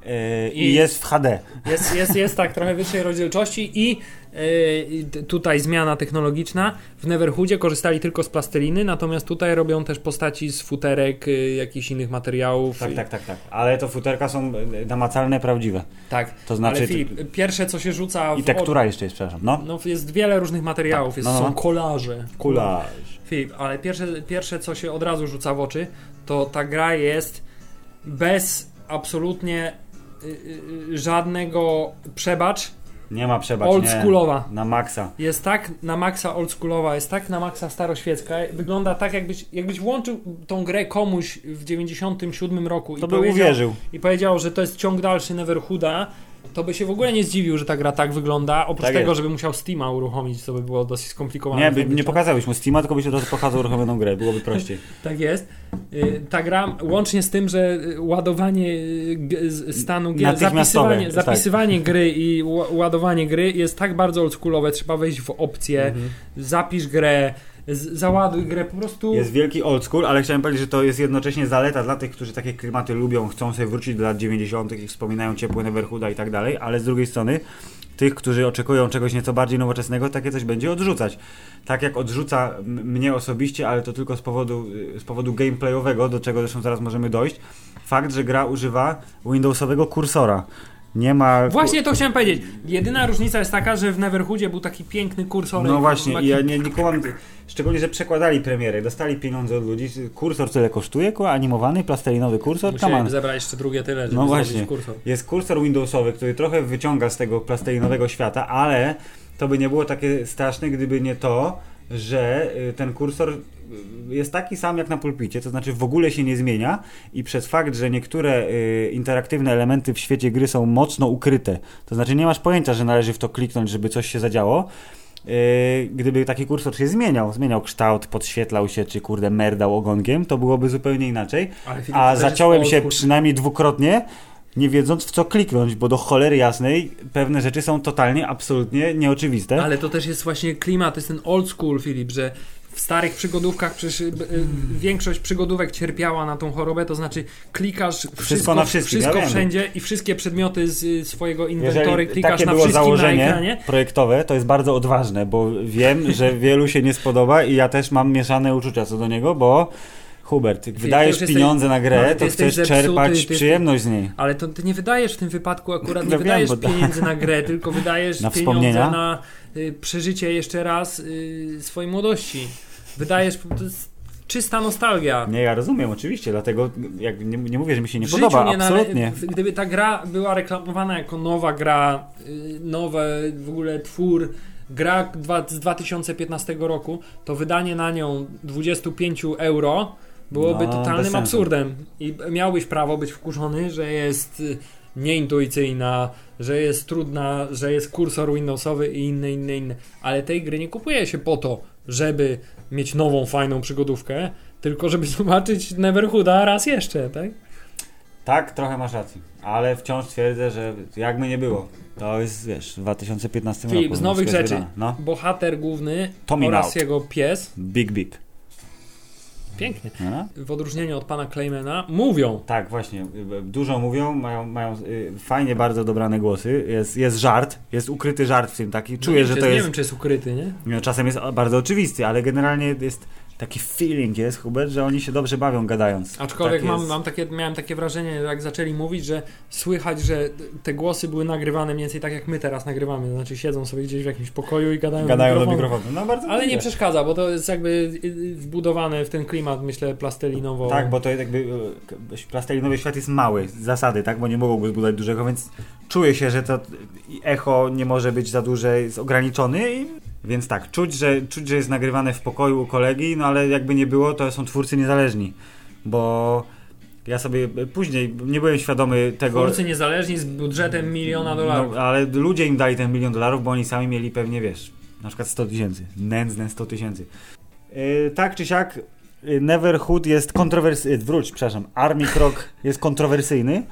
yy, i, I- jest w HD. Jest, jest, jest tak trochę wyższej rozdzielczości i yy, t- tutaj zmiana technologiczna. W Neverhoodzie korzystali tylko z plasteliny, natomiast tutaj robią też postaci z futerek, yy, jakichś innych materiałów. Tak, I- tak, tak, tak. Ale to futerka są yy, namacalne, prawdziwe. tak. To znaczy... Filip, pierwsze co się rzuca w I tektura jeszcze jest, przepraszam. No. No, jest wiele różnych materiałów, jest, no, no, są no. kolaże. Kula. Filip, ale pierwsze, pierwsze, co się od razu rzuca w oczy, to ta gra jest bez absolutnie y, y, y, żadnego przebacz. Nie ma przebacz, Oldschoolowa. Na maksa. Jest tak na maksa oldschoolowa, jest tak na maksa staroświecka. Wygląda tak, jakbyś, jakbyś włączył tą grę komuś w 97 roku To i, by powiedział, uwierzył. i powiedział, że to jest ciąg dalszy Neverhooda, to by się w ogóle nie zdziwił, że ta gra tak wygląda. Oprócz Tak tego, jest. żeby musiał Steama uruchomić, co by było dosyć skomplikowane. Nie, by, nie pokazałeś mu Steama, tylko byś od razu pokazał uruchomioną grę. Byłoby prościej. (laughs) Tak jest. Y, Ta gra, łącznie z tym, że y, ładowanie y, stanu gier, zapisywanie, tak. zapisywanie gry i ła- ładowanie gry jest tak bardzo oldschoolowe, trzeba wejść w opcję, Mhm. zapisz grę, załaduj grę, po prostu... Jest wielki old school, ale chciałem powiedzieć, że to jest jednocześnie zaleta dla tych, którzy takie klimaty lubią, chcą sobie wrócić do lat 90. i wspominają ciepłe Neverhooda i tak dalej, ale z drugiej strony tych, którzy oczekują czegoś nieco bardziej nowoczesnego, takie coś będzie odrzucać. Tak jak odrzuca mnie osobiście, ale to tylko z powodu, z powodu gameplayowego, do czego zresztą zaraz możemy dojść, fakt, że gra używa Windowsowego kursora. Nie ma... Właśnie to chciałem powiedzieć. Jedyna różnica jest taka, że w Neverhoodzie był taki piękny kursor. No właśnie, taki... i ja nie, nie kumam, szczególnie, że przekładali premierę, dostali pieniądze od ludzi. Kursor tyle kosztuje, kurwa, animowany, plastelinowy kursor, Musiałem zebrać jeszcze drugie tyle, żeby No zrobić właśnie. kursor. Jest kursor Windowsowy, który trochę wyciąga z tego plastelinowego świata, ale to by nie było takie straszne, gdyby nie to, że y, ten kursor jest taki sam jak na pulpicie, to znaczy w ogóle się nie zmienia i przez fakt, że niektóre y, interaktywne elementy w świecie gry są mocno ukryte, to znaczy nie masz pojęcia, że należy w to kliknąć, żeby coś się zadziało, y, gdyby taki kursor się zmieniał, zmieniał kształt, podświetlał się, czy kurde merdał ogonkiem, to byłoby zupełnie inaczej. Filip, A zaciąłem się przynajmniej dwukrotnie, nie wiedząc w co kliknąć, bo do cholery jasnej pewne rzeczy są totalnie, absolutnie nieoczywiste. Ale to też jest właśnie klimat, to jest ten old school, Filip, że w starych przygodówkach przecież y, y, większość przygodówek cierpiała na tą chorobę, to znaczy klikasz wszystko, na wszystkim, wszystko ja wiem. wszędzie i wszystkie przedmioty z y, swojego inwentory Jeżeli klikasz takie na było wszystkim na założenie ekranie. projektowe, to jest bardzo odważne, bo wiem, że wielu się nie spodoba i ja też mam mieszane uczucia co do niego, bo Hubert, ty wydajesz jesteś- pieniądze na no, grę, ty to jesteś chcesz zepsuty, czerpać ty jesteś- przyjemność z niej. Ale to ty nie wydajesz w tym wypadku akurat, nie No wiem, wydajesz to- pieniędzy na grę, tylko wydajesz (laughs) Na pieniądze na przeżycie jeszcze raz y, swojej młodości. Wydajesz, to jest czysta nostalgia. Nie, ja rozumiem, oczywiście, dlatego jak nie, nie mówię, że mi się nie W podoba, nie absolutnie. nale- Gdyby ta gra była reklamowana jako nowa gra, y, nowy w ogóle twór, gra z 2015 roku, to wydanie na nią 25 euro byłoby No, totalnym absurdem. I miałbyś prawo być wkurzony, że jest y, nieintuicyjna, że jest trudna, że jest kursor Windowsowy i inne, inne, inne. Ale tej gry nie kupuje się po to, żeby mieć nową, fajną przygodówkę, tylko żeby (laughs) zobaczyć Neverhooda raz jeszcze, tak? Tak, trochę masz rację, ale wciąż twierdzę, że jakby nie było, to jest, wiesz, w 2015 Filip, roku. z nowych rzeczy. No, Bohater główny Tommy oraz Out. jego pies, Big Beep. Pięknie, No? w odróżnieniu od pana Claymana, mówią. Tak, właśnie. Dużo mówią, mają, mają y, fajnie bardzo dobrane głosy. Jest, jest żart, jest ukryty żart w tym taki. No Czuję, nie, że to Nie jest. wiem, czy jest ukryty, nie? No, czasem jest bardzo oczywisty, ale generalnie jest taki feeling jest, Hubert, że oni się dobrze bawią gadając. Aczkolwiek tak mam, mam takie, miałem takie wrażenie, jak zaczęli mówić, że słychać, że te głosy były nagrywane mniej więcej tak, jak my teraz nagrywamy. To znaczy siedzą sobie gdzieś w jakimś pokoju i gadają, Gadają do do mikrofonu. mikrofonu. No Ale nie przeszkadza, bo to jest jakby y, y, wbudowane w ten klimat, myślę, plastelinowo. Tak, bo to jest jakby k- plastelinowy świat jest mały z zasady, tak, bo nie mogą go zbudować dużego, więc czuję się, że to i echo nie może być za duże, jest ograniczony, i, więc tak, czuć że, czuć, że jest nagrywane w pokoju u kolegi, no ale jakby nie było, to są twórcy niezależni, bo ja sobie e, później nie byłem świadomy tego, Twórcy niezależni z budżetem miliona dolarów. no, ale ludzie im dali ten milion dolarów, bo oni sami mieli pewnie, wiesz, na przykład 100 tysięcy, nędzne 100 tysięcy. Yy, tak czy siak, yy, Neverhood jest kontrowersyjny, wróć, przepraszam, Army Krok jest kontrowersyjny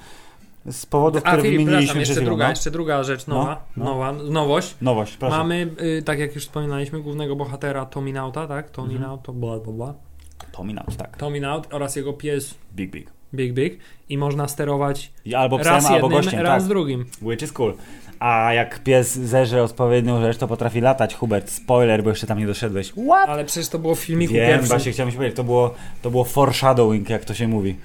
z powodów, A które Filip, wymieniliśmy jeszcze druga, no. jeszcze druga rzecz nowa, No, no. nowa nowość. Nowość, proszę. Mamy, y, tak jak już wspominaliśmy, głównego bohatera Tommy Nauta, tak? Tommy Mhm. To bla bla bla. Tommy Out, tak. Tommy Naut oraz jego pies Big Big. Big Big i można sterować albo psem, raz albo jednym, gościem, raz tak. drugim. Which is cool. A jak pies zeżre odpowiednią rzecz, to potrafi latać, Hubert. Spoiler, bo jeszcze tam nie doszedłeś. What? Ale przecież to było w filmiku Wiem, pierwszym. właśnie chciałem się powiedzieć, to było, to było foreshadowing, jak to się mówi.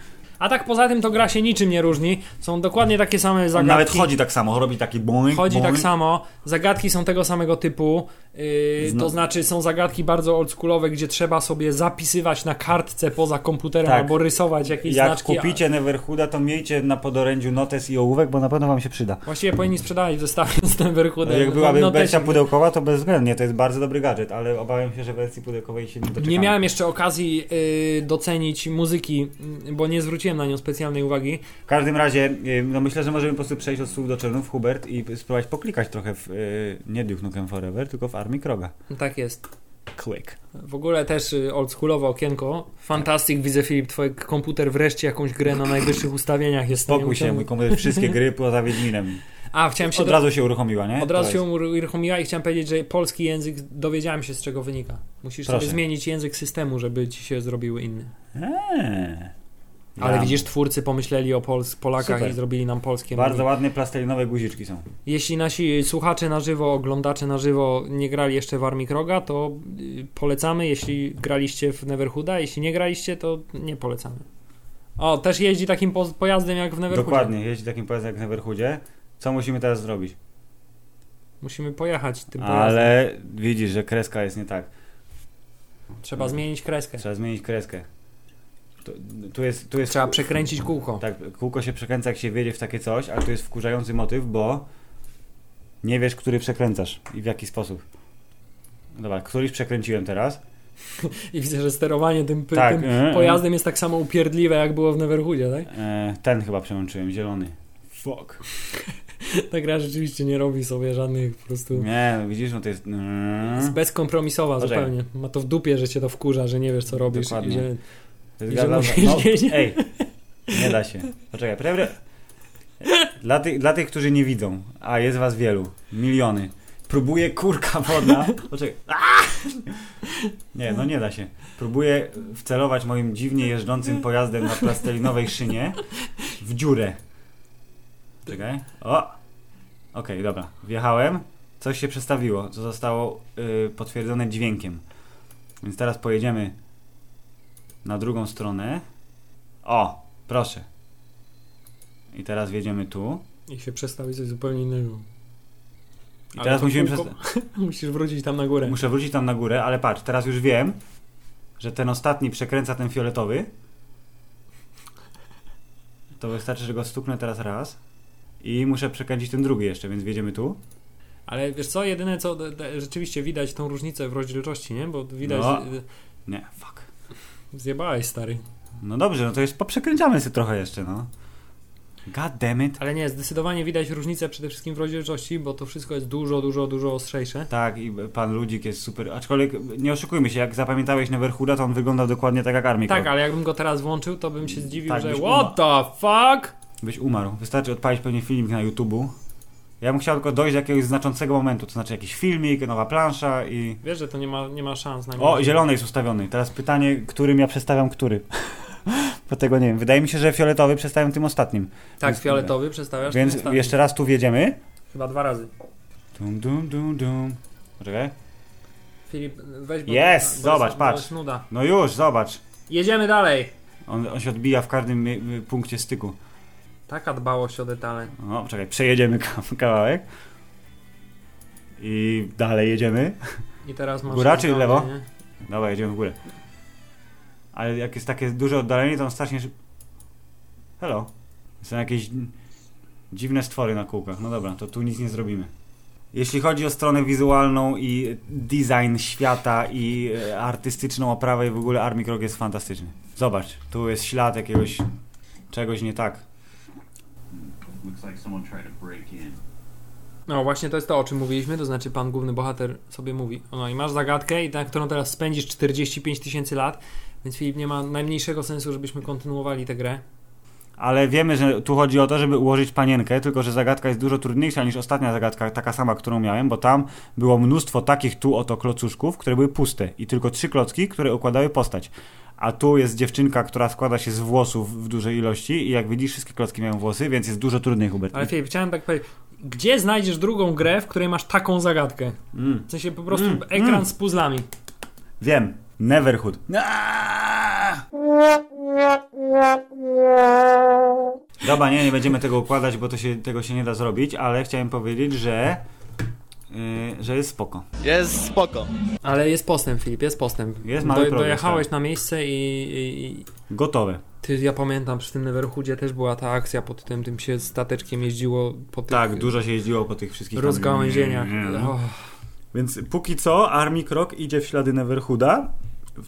A tak poza tym to gra się niczym nie różni. Są dokładnie takie same zagadki. nawet chodzi tak samo, robi taki boing, Chodzi boing. tak samo, zagadki są tego samego typu, yy, to znaczy są zagadki bardzo oldschoolowe, gdzie trzeba sobie zapisywać na kartce poza komputerem Tak. albo rysować jakieś Jak znaczki. kupicie Neverhooda, to miejcie na podorędziu notes i ołówek, bo na pewno wam się przyda. Właściwie powinni sprzedawać w zestawie z Neverhoodem. Jak byłaby No, wersja pudełkowa, to bezwzględnie, to jest bardzo dobry gadżet, ale obawiam się, że wersji pudełkowej się nie doczekamy. Nie miałem jeszcze okazji yy, docenić muzyki, yy, bo nie zwróciłem na nią specjalnej uwagi. W każdym razie, y, no myślę, że możemy po prostu przejść od słów do czynów, Hubert, i spróbować poklikać trochę w, y, nie Duke Nukem Forever, tylko w Armii Kroga. Tak jest. Click. W ogóle też y, oldschoolowe okienko. Fantastic, widzę Filip, twój komputer wreszcie jakąś grę na najwyższych ustawieniach jest Spokój się, mój komputer, wszystkie gry poza Wiedźminem. (laughs) A, chciałem się Od do... razu się uruchomiła, nie? Od razu To się jest- uruchomiła i chciałem powiedzieć, że polski język dowiedziałem się z czego wynika. Musisz Proszę. sobie zmienić język systemu, żeby ci się zrobił inny. Eee. Ale widzisz, twórcy pomyśleli o Pols Polakach Super. i zrobili nam polskie. Bardzo menu. ładne plastelinowe guziczki są. Jeśli nasi słuchacze na żywo, oglądacze na żywo nie grali jeszcze w Armii Kroga, to y, polecamy. Jeśli graliście w Neverhooda, jeśli nie graliście, to nie polecamy. O, też jeździ takim po pojazdem jak w Neverhoodzie. Dokładnie, jeździ takim pojazdem jak w Neverhoodzie. Co musimy teraz zrobić? Musimy pojechać tym pojazdem. Ale widzisz, że kreska jest nie tak. Trzeba zmienić kreskę. Trzeba zmienić kreskę. Tu, tu jest, tu jest Trzeba przekręcić kółko. Tak, kółko się przekręca jak się wiedzie w takie coś, ale tu jest wkurzający motyw, bo nie wiesz, który przekręcasz i w jaki sposób. Dobra, któryś przekręciłem teraz. (laughs) I widzę, że sterowanie tym, Tak, tym e, e. pojazdem jest tak samo upierdliwe, jak było w Neverhoodzie, tak? E, ten chyba przełączyłem, zielony. Fuck. (laughs) Ta gra rzeczywiście nie robi sobie żadnych po prostu... Nie, no widzisz, no to jest... Jest bezkompromisowa Poczekaj. zupełnie. Ma to w dupie, że cię to wkurza, że nie wiesz co robisz. Dokładnie. Że... Gada- musisz no, wiedzieć. Ej, nie da się. Poczekaj, prawie... Dla, tych, dla tych, którzy nie widzą, a jest was wielu, miliony, próbuję kurka wodna. Poczekaj. Nie, no nie da się. Próbuję wcelować moim dziwnie jeżdżącym pojazdem na plastelinowej szynie w dziurę. Czekaj. O! Okej, dobra. Wjechałem. Coś się przestawiło, co zostało y, potwierdzone dźwiękiem. Więc teraz pojedziemy na drugą stronę. O, proszę. I teraz wjedziemy tu. I się przestawi coś zupełnie innego. I Ale teraz musimy kółko- przesta- (laughs) Musisz wrócić tam na górę. Muszę wrócić tam na górę, ale patrz, teraz już wiem, że ten ostatni przekręca ten fioletowy. To wystarczy, że go stuknę teraz raz. I muszę przekręcić ten drugi jeszcze, więc wjedziemy tu. Ale wiesz co, jedyne co rzeczywiście widać tą różnicę w rozdzielczości, nie? Bo widać, No. y, Nie, fuck. Zjebałeś stary. No dobrze, no to jest poprzekręcamy sobie trochę jeszcze, no. God damn it. Ale nie, zdecydowanie widać różnicę przede wszystkim w rozdzielczości, bo to wszystko jest dużo, dużo, dużo ostrzejsze. Tak, i pan Ludzik jest super. Aczkolwiek nie oszukujmy się, jak zapamiętałeś Neverhooda, to on wyglądał dokładnie tak jak Armii Tak, ale jakbym go teraz włączył, to bym się zdziwił, Tak, że what the fuck? byś umarł. Wystarczy odpalić pewnie filmik na YouTube'u. Ja bym chciał tylko dojść do jakiegoś znaczącego momentu, to znaczy jakiś filmik, nowa plansza i... Wiesz, że to nie ma, nie ma szans na O, zielony jest ustawiony. Teraz pytanie, którym ja przestawiam który? (laughs) Bo tego nie wiem. Wydaje mi się, że fioletowy przestawiam tym ostatnim. Tak, Więc- fioletowy przestawiasz. Więc ostatnim. jeszcze raz tu wjedziemy. Chyba dwa razy. Dum, dum, dum, dum. Poczekaj. Filip, weź. Jest, zobacz, jest, patrz. No już, zobacz. Jedziemy dalej. On, on się odbija w każdym mie- mie- punkcie styku. Taka dbałość o detale. No, poczekaj, przejedziemy ka- kawałek. I dalej jedziemy. I teraz masz... Góra czy lewo? nie? Dobra, jedziemy w górę. Ale jak jest takie duże oddalenie, to on strasznie szyb... Hello. Są jakieś dziwne stwory na kółkach. No dobra, to tu nic nie zrobimy. Jeśli chodzi o stronę wizualną i design świata i e, artystyczną oprawę i w ogóle Army Krok jest fantastyczny. Zobacz, tu jest ślad jakiegoś czegoś nie tak. No właśnie to jest to, o czym mówiliśmy, to znaczy pan główny bohater sobie mówi. No i masz zagadkę, i na którą teraz spędzisz 45 tysięcy lat, więc Filip nie ma najmniejszego sensu, żebyśmy kontynuowali tę grę. Ale wiemy, że tu chodzi o to, żeby ułożyć panienkę, tylko że zagadka jest dużo trudniejsza niż ostatnia zagadka, taka sama, którą miałem, bo tam było mnóstwo takich tu oto klocuszków, które były puste i tylko trzy klocki, które układały postać. A tu jest dziewczynka, która składa się z włosów w dużej ilości i jak widzisz, wszystkie klocki mają włosy, więc jest dużo trudniej, Hubert. Ale Filip, chciałem tak powiedzieć, gdzie znajdziesz drugą grę, w której masz taką zagadkę? Mm. W sensie po prostu Mm, ekran mm. z puzzlami. Wiem. Neverhood. Dobra, nie, nie będziemy tego układać, bo to się, tego się nie da zrobić, ale chciałem powiedzieć, że, yy, że jest spoko. Jest spoko. Ale jest postęp, Filip, jest postęp. Jest mały progres, Dojechałeś tak. na miejsce i, i, i Gotowe. ty, ja pamiętam, przy tym Neverhoodzie też była ta akcja pod tym, tym się stateczkiem jeździło po tych Tak, dużo się jeździło po tych wszystkich rozgałęzieniach. Więc póki co Army Krok idzie w ślady Neverhooda.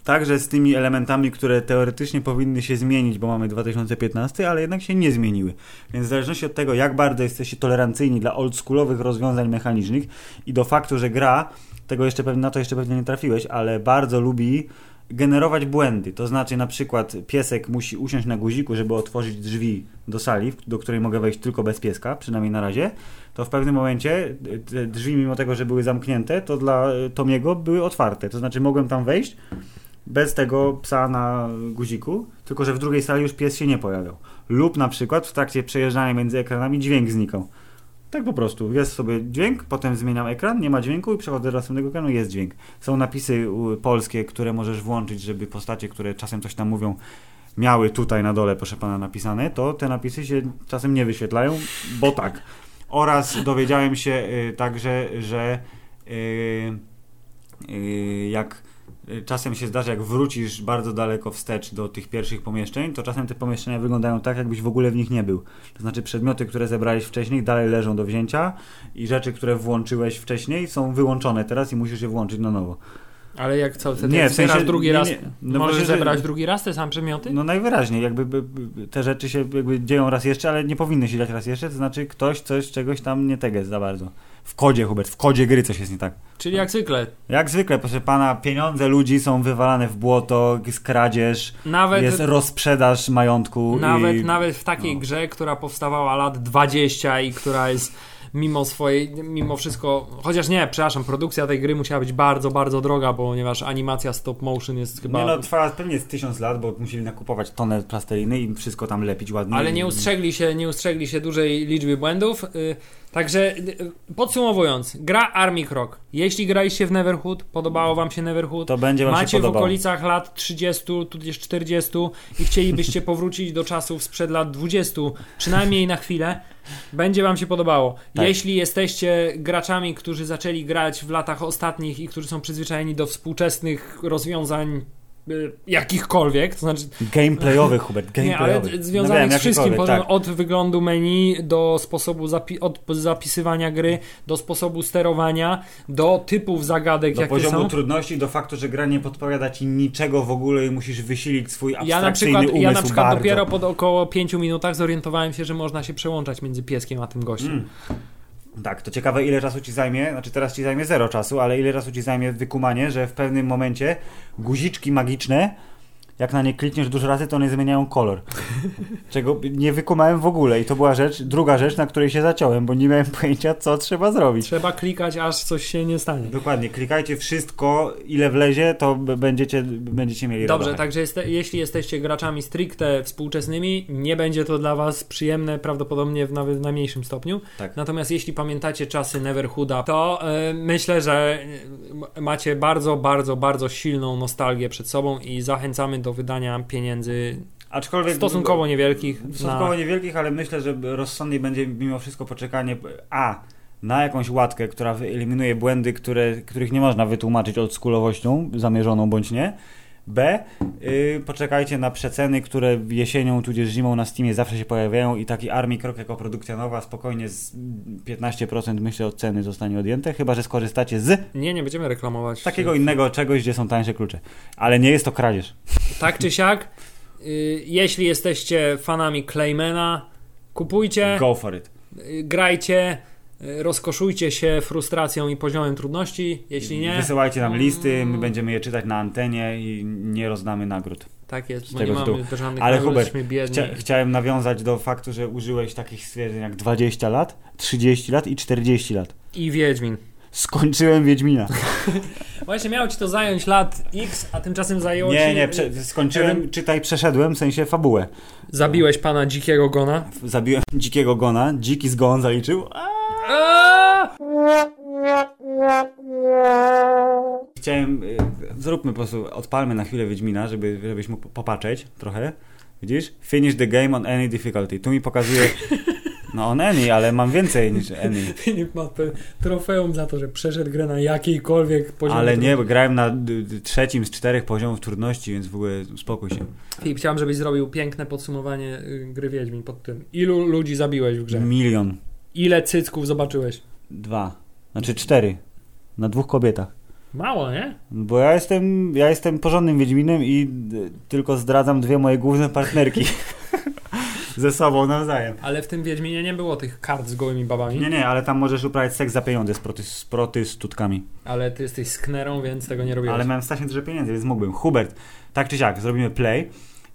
Także z tymi elementami, które teoretycznie powinny się zmienić, bo mamy 2015, ale jednak się nie zmieniły. Więc w zależności od tego, jak bardzo jesteście tolerancyjni dla oldschoolowych rozwiązań mechanicznych i do faktu, że gra, tego jeszcze pewnie, na to jeszcze pewnie nie trafiłeś, ale bardzo lubi generować błędy. To znaczy na przykład piesek musi usiąść na guziku, żeby otworzyć drzwi do sali, do której mogę wejść tylko bez pieska, przynajmniej na razie, to w pewnym momencie y, te drzwi, mimo tego, że były zamknięte, to dla Tomiego były otwarte. To znaczy mogłem tam wejść bez tego psa na guziku, tylko że w drugiej sali już pies się nie pojawiał. Lub na przykład w trakcie przejeżdżania między ekranami dźwięk znikał. Tak po prostu. Jest sobie dźwięk, potem zmieniam ekran, nie ma dźwięku i przechodzę do następnego ekranu, jest dźwięk. Są napisy polskie, które możesz włączyć, żeby postacie, które czasem coś tam mówią, miały tutaj na dole, proszę pana, napisane, to te napisy się czasem nie wyświetlają, bo tak. Oraz dowiedziałem się y, także, że y, jak y, czasem się zdarza, jak wrócisz bardzo daleko wstecz do tych pierwszych pomieszczeń, to czasem te pomieszczenia wyglądają tak, jakbyś w ogóle w nich nie był. To znaczy przedmioty, które zebrałeś wcześniej, dalej leżą do wzięcia i rzeczy, które włączyłeś wcześniej, są wyłączone teraz i musisz je włączyć na nowo. Ale jak co, wtedy Nie, w sensie- drugi nie, raz, nie. No możesz właśnie, że- zebrać drugi raz te same przedmioty? No najwyraźniej, jakby by, by, te rzeczy się jakby dzieją raz jeszcze, ale nie powinny się dziać raz jeszcze, to znaczy ktoś coś, czegoś tam nie tego jest za bardzo. W kodzie, Hubert, w kodzie gry coś jest nie tak. Czyli jak zwykle, Jak zwykle, proszę pana, pieniądze ludzi są wywalane w błoto, jest kradzież, nawet, jest rozprzedaż majątku. nawet, i... nawet w takiej no. grze, która powstawała lat 20 i która jest mimo swojej, mimo wszystko, chociaż nie, przepraszam, produkcja tej gry musiała być bardzo, bardzo droga, ponieważ animacja stop motion jest chyba... Nie no, trwa pewnie z tysiąc lat, bo musieli nakupować tonę plasteliny i wszystko tam lepić ładnie. Ale nie ustrzegli się, nie ustrzegli się dużej liczby błędów. y, Także y, podsumowując, gra Army Krok. Jeśli graliście w Neverhood, podobało wam się Neverhood, To będzie wam macie się w okolicach lat 30, tudzież 40 i chcielibyście powrócić do czasów sprzed lat 20, przynajmniej na chwilę, będzie wam się podobało. Tak. Jeśli jesteście graczami, którzy zaczęli grać w latach ostatnich i którzy są przyzwyczajeni do współczesnych rozwiązań jakichkolwiek, to znaczy Gameplayowy, Hubert, nie, ale związanych No z wszystkim, potem od wyglądu menu do sposobu zapi- od zapisywania gry, do sposobu sterowania, do typów zagadek, Do jakie poziomu są. trudności, do faktu, że gra nie podpowiada ci niczego w ogóle i musisz wysilić swój Ja na abstrakcyjny przykład, umysł ja na przykład bardzo. dopiero po około 5 minutach zorientowałem się, że można się przełączać między pieskiem a tym gościem. Mm. Tak, to ciekawe ile czasu ci zajmie, znaczy teraz ci zajmie zero czasu, ale ile czasu ci zajmie wykumanie, że w pewnym momencie guziczki magiczne jak na nie klikniesz dużo razy, to one zmieniają kolor. (laughs) Czego nie wykumałem w ogóle i to była rzecz, druga rzecz, na której się zaciąłem, bo nie miałem pojęcia, co trzeba zrobić. Trzeba klikać, aż coś się nie stanie. Dokładnie, klikajcie wszystko, ile wlezie, to będziecie, będziecie mieli Dobrze, radochę. także jeste, jeśli jesteście graczami stricte współczesnymi, nie będzie to dla Was przyjemne, prawdopodobnie w nawet w najmniejszym stopniu. Tak. Natomiast jeśli pamiętacie czasy Neverhooda, to e, myślę, że e, macie bardzo, bardzo, bardzo silną nostalgię przed sobą i zachęcamy do wydania pieniędzy Aczkolwiek stosunkowo niewielkich. Stosunkowo Na... niewielkich, ale myślę, że rozsądniej będzie mimo wszystko poczekanie A na jakąś łatkę, która wyeliminuje błędy, które, których nie można wytłumaczyć oldschoolowością, zamierzoną bądź nie. B. Yy, poczekajcie na przeceny, które jesienią tudzież zimą na Steamie zawsze się pojawiają i taki Army Krok jako produkcja nowa spokojnie z 15% myślę od ceny zostanie odjęte, chyba że skorzystacie z Nie, nie będziemy reklamować. takiego innego czegoś, gdzie są tańsze klucze. Ale nie jest to kradzież. Tak czy siak, y, jeśli jesteście fanami Claymana, kupujcie. Go for it. Y, grajcie, y, rozkoszujcie się frustracją i poziomem trudności. Jeśli nie, Wysyłajcie nam listy, my będziemy je czytać na antenie i nie rozdamy nagród. tak jest, bo nie mamy żadnych Ale Hubert. Chcia, chciałem nawiązać do faktu, że użyłeś takich stwierdzeń jak 20 lat, 30 lat i 40 lat. I Wiedźmin. Skończyłem Wiedźmina. (laughs) Właśnie miało ci to zająć lat X, a tymczasem zajęło Nie, ci... nie, prze, skończyłem, czytaj, przeszedłem, w sensie fabułę. Zabiłeś pana dzikiego gona. Zabiłem dzikiego gona, dziki zgon zaliczył. A! Chciałem, y, zróbmy po prostu, odpalmy na chwilę Wiedźmina, żeby, żebyś mógł popatrzeć trochę. Widzisz? Finish the game on any difficulty. Tu mi pokazuje, no on any, ale mam więcej niż any. (laughs) Filip ma trofeum za to, że przeszedł grę na jakiejkolwiek poziomie. Ale nie, grałem na d- d- trzecim z czterech poziomów trudności, więc w ogóle uspokój się. Filip, chciałem, żebyś zrobił piękne podsumowanie y, gry Wiedźmin pod tym. Ilu ludzi zabiłeś w grze? Milion. Ile cycków zobaczyłeś? Dwa. Znaczy cztery. Na dwóch kobietach. Mało, nie? Bo ja jestem, ja jestem porządnym Wiedźminem i d- tylko zdradzam dwie moje główne partnerki. (laughs) Ze sobą nawzajem. Ale w tym Wiedźminie nie było tych kart z gołymi babami. Nie, nie, ale tam możesz uprawiać seks za pieniądze z, proty, z protystutkami. Ale ty jesteś sknerą, więc tego nie robiłeś. Ale miałem strasznie dużo pieniędzy, więc mógłbym. Hubert, tak czy siak, zrobimy play.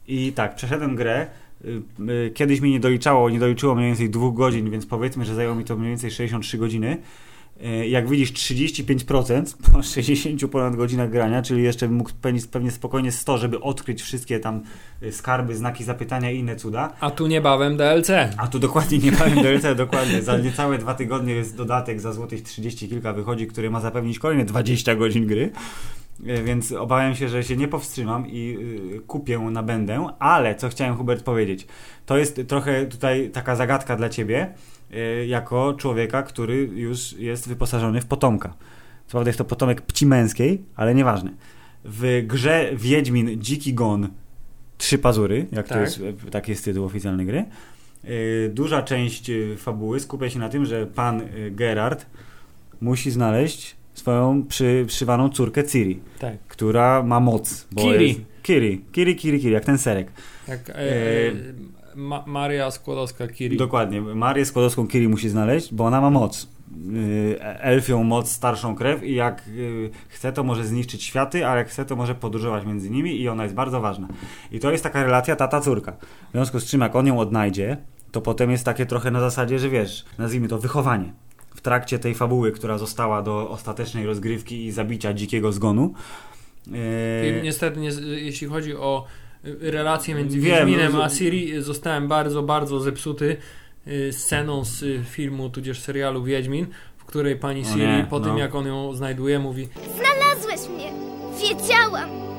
I tak, przeszedłem grę. Y, y, Kiedyś mi nie doliczało, nie doliczyło mniej więcej dwóch godzin, więc powiedzmy, że zajęło mi to mniej więcej 63 godziny. Y, Jak widzisz, 35% po (laughs) 60 ponad godzinach grania, czyli jeszcze mógł pewnie, pewnie spokojnie 100, żeby odkryć wszystkie tam skarby, znaki zapytania i inne cuda. A tu niebawem DLC. A tu dokładnie nie powiem DLC, (laughs) dokładnie. Za niecałe dwa tygodnie jest dodatek za złotych 30 kilka wychodzi, który ma zapewnić kolejne 20 godzin gry. E, Więc obawiam się, że się nie powstrzymam i y, kupię na będę, ale co chciałem Hubert powiedzieć, to jest trochę tutaj taka zagadka dla ciebie, y, jako człowieka, który już jest wyposażony w potomka. Co prawda jest to potomek pci męskiej, ale nieważne. W grze Wiedźmin Dziki Gon Trzy Pazury, jak to Tak. jest, e, taki jest tytuł oficjalnej gry, duża część fabuły skupia się na tym, że pan Gerard musi znaleźć swoją przy, przyszywaną córkę Ciri, Tak. która ma moc. Kiri. Jest, Kiri, Kiri, Kiri, Kiri, jak ten serek. Jak e, E, Ma- Maria Skłodowska-Curie. Dokładnie. Marię Skłodowską Kiri musi znaleźć, bo ona ma moc. Y, Elfią moc, starszą krew i jak y, chce, to może zniszczyć światy, a jak chce, to może podróżować między nimi i ona jest bardzo ważna. I to jest taka relacja tata-córka. W związku z czym, jak on ją odnajdzie, to potem jest takie trochę na zasadzie, że wiesz, nazwijmy to wychowanie. W trakcie tej fabuły, która została do ostatecznej rozgrywki i zabicia dzikiego zgonu. I y, Niestety, nie, jeśli chodzi o y, relacje między Wiem, Wiedźminem no, a Ciri, y, zostałem bardzo, bardzo zepsuty sceną z filmu, tudzież serialu Wiedźmin, w której pani O Ciri, nie, po tym no. jak on ją znajduje, mówi Znalazłeś mnie. Wiedziałam.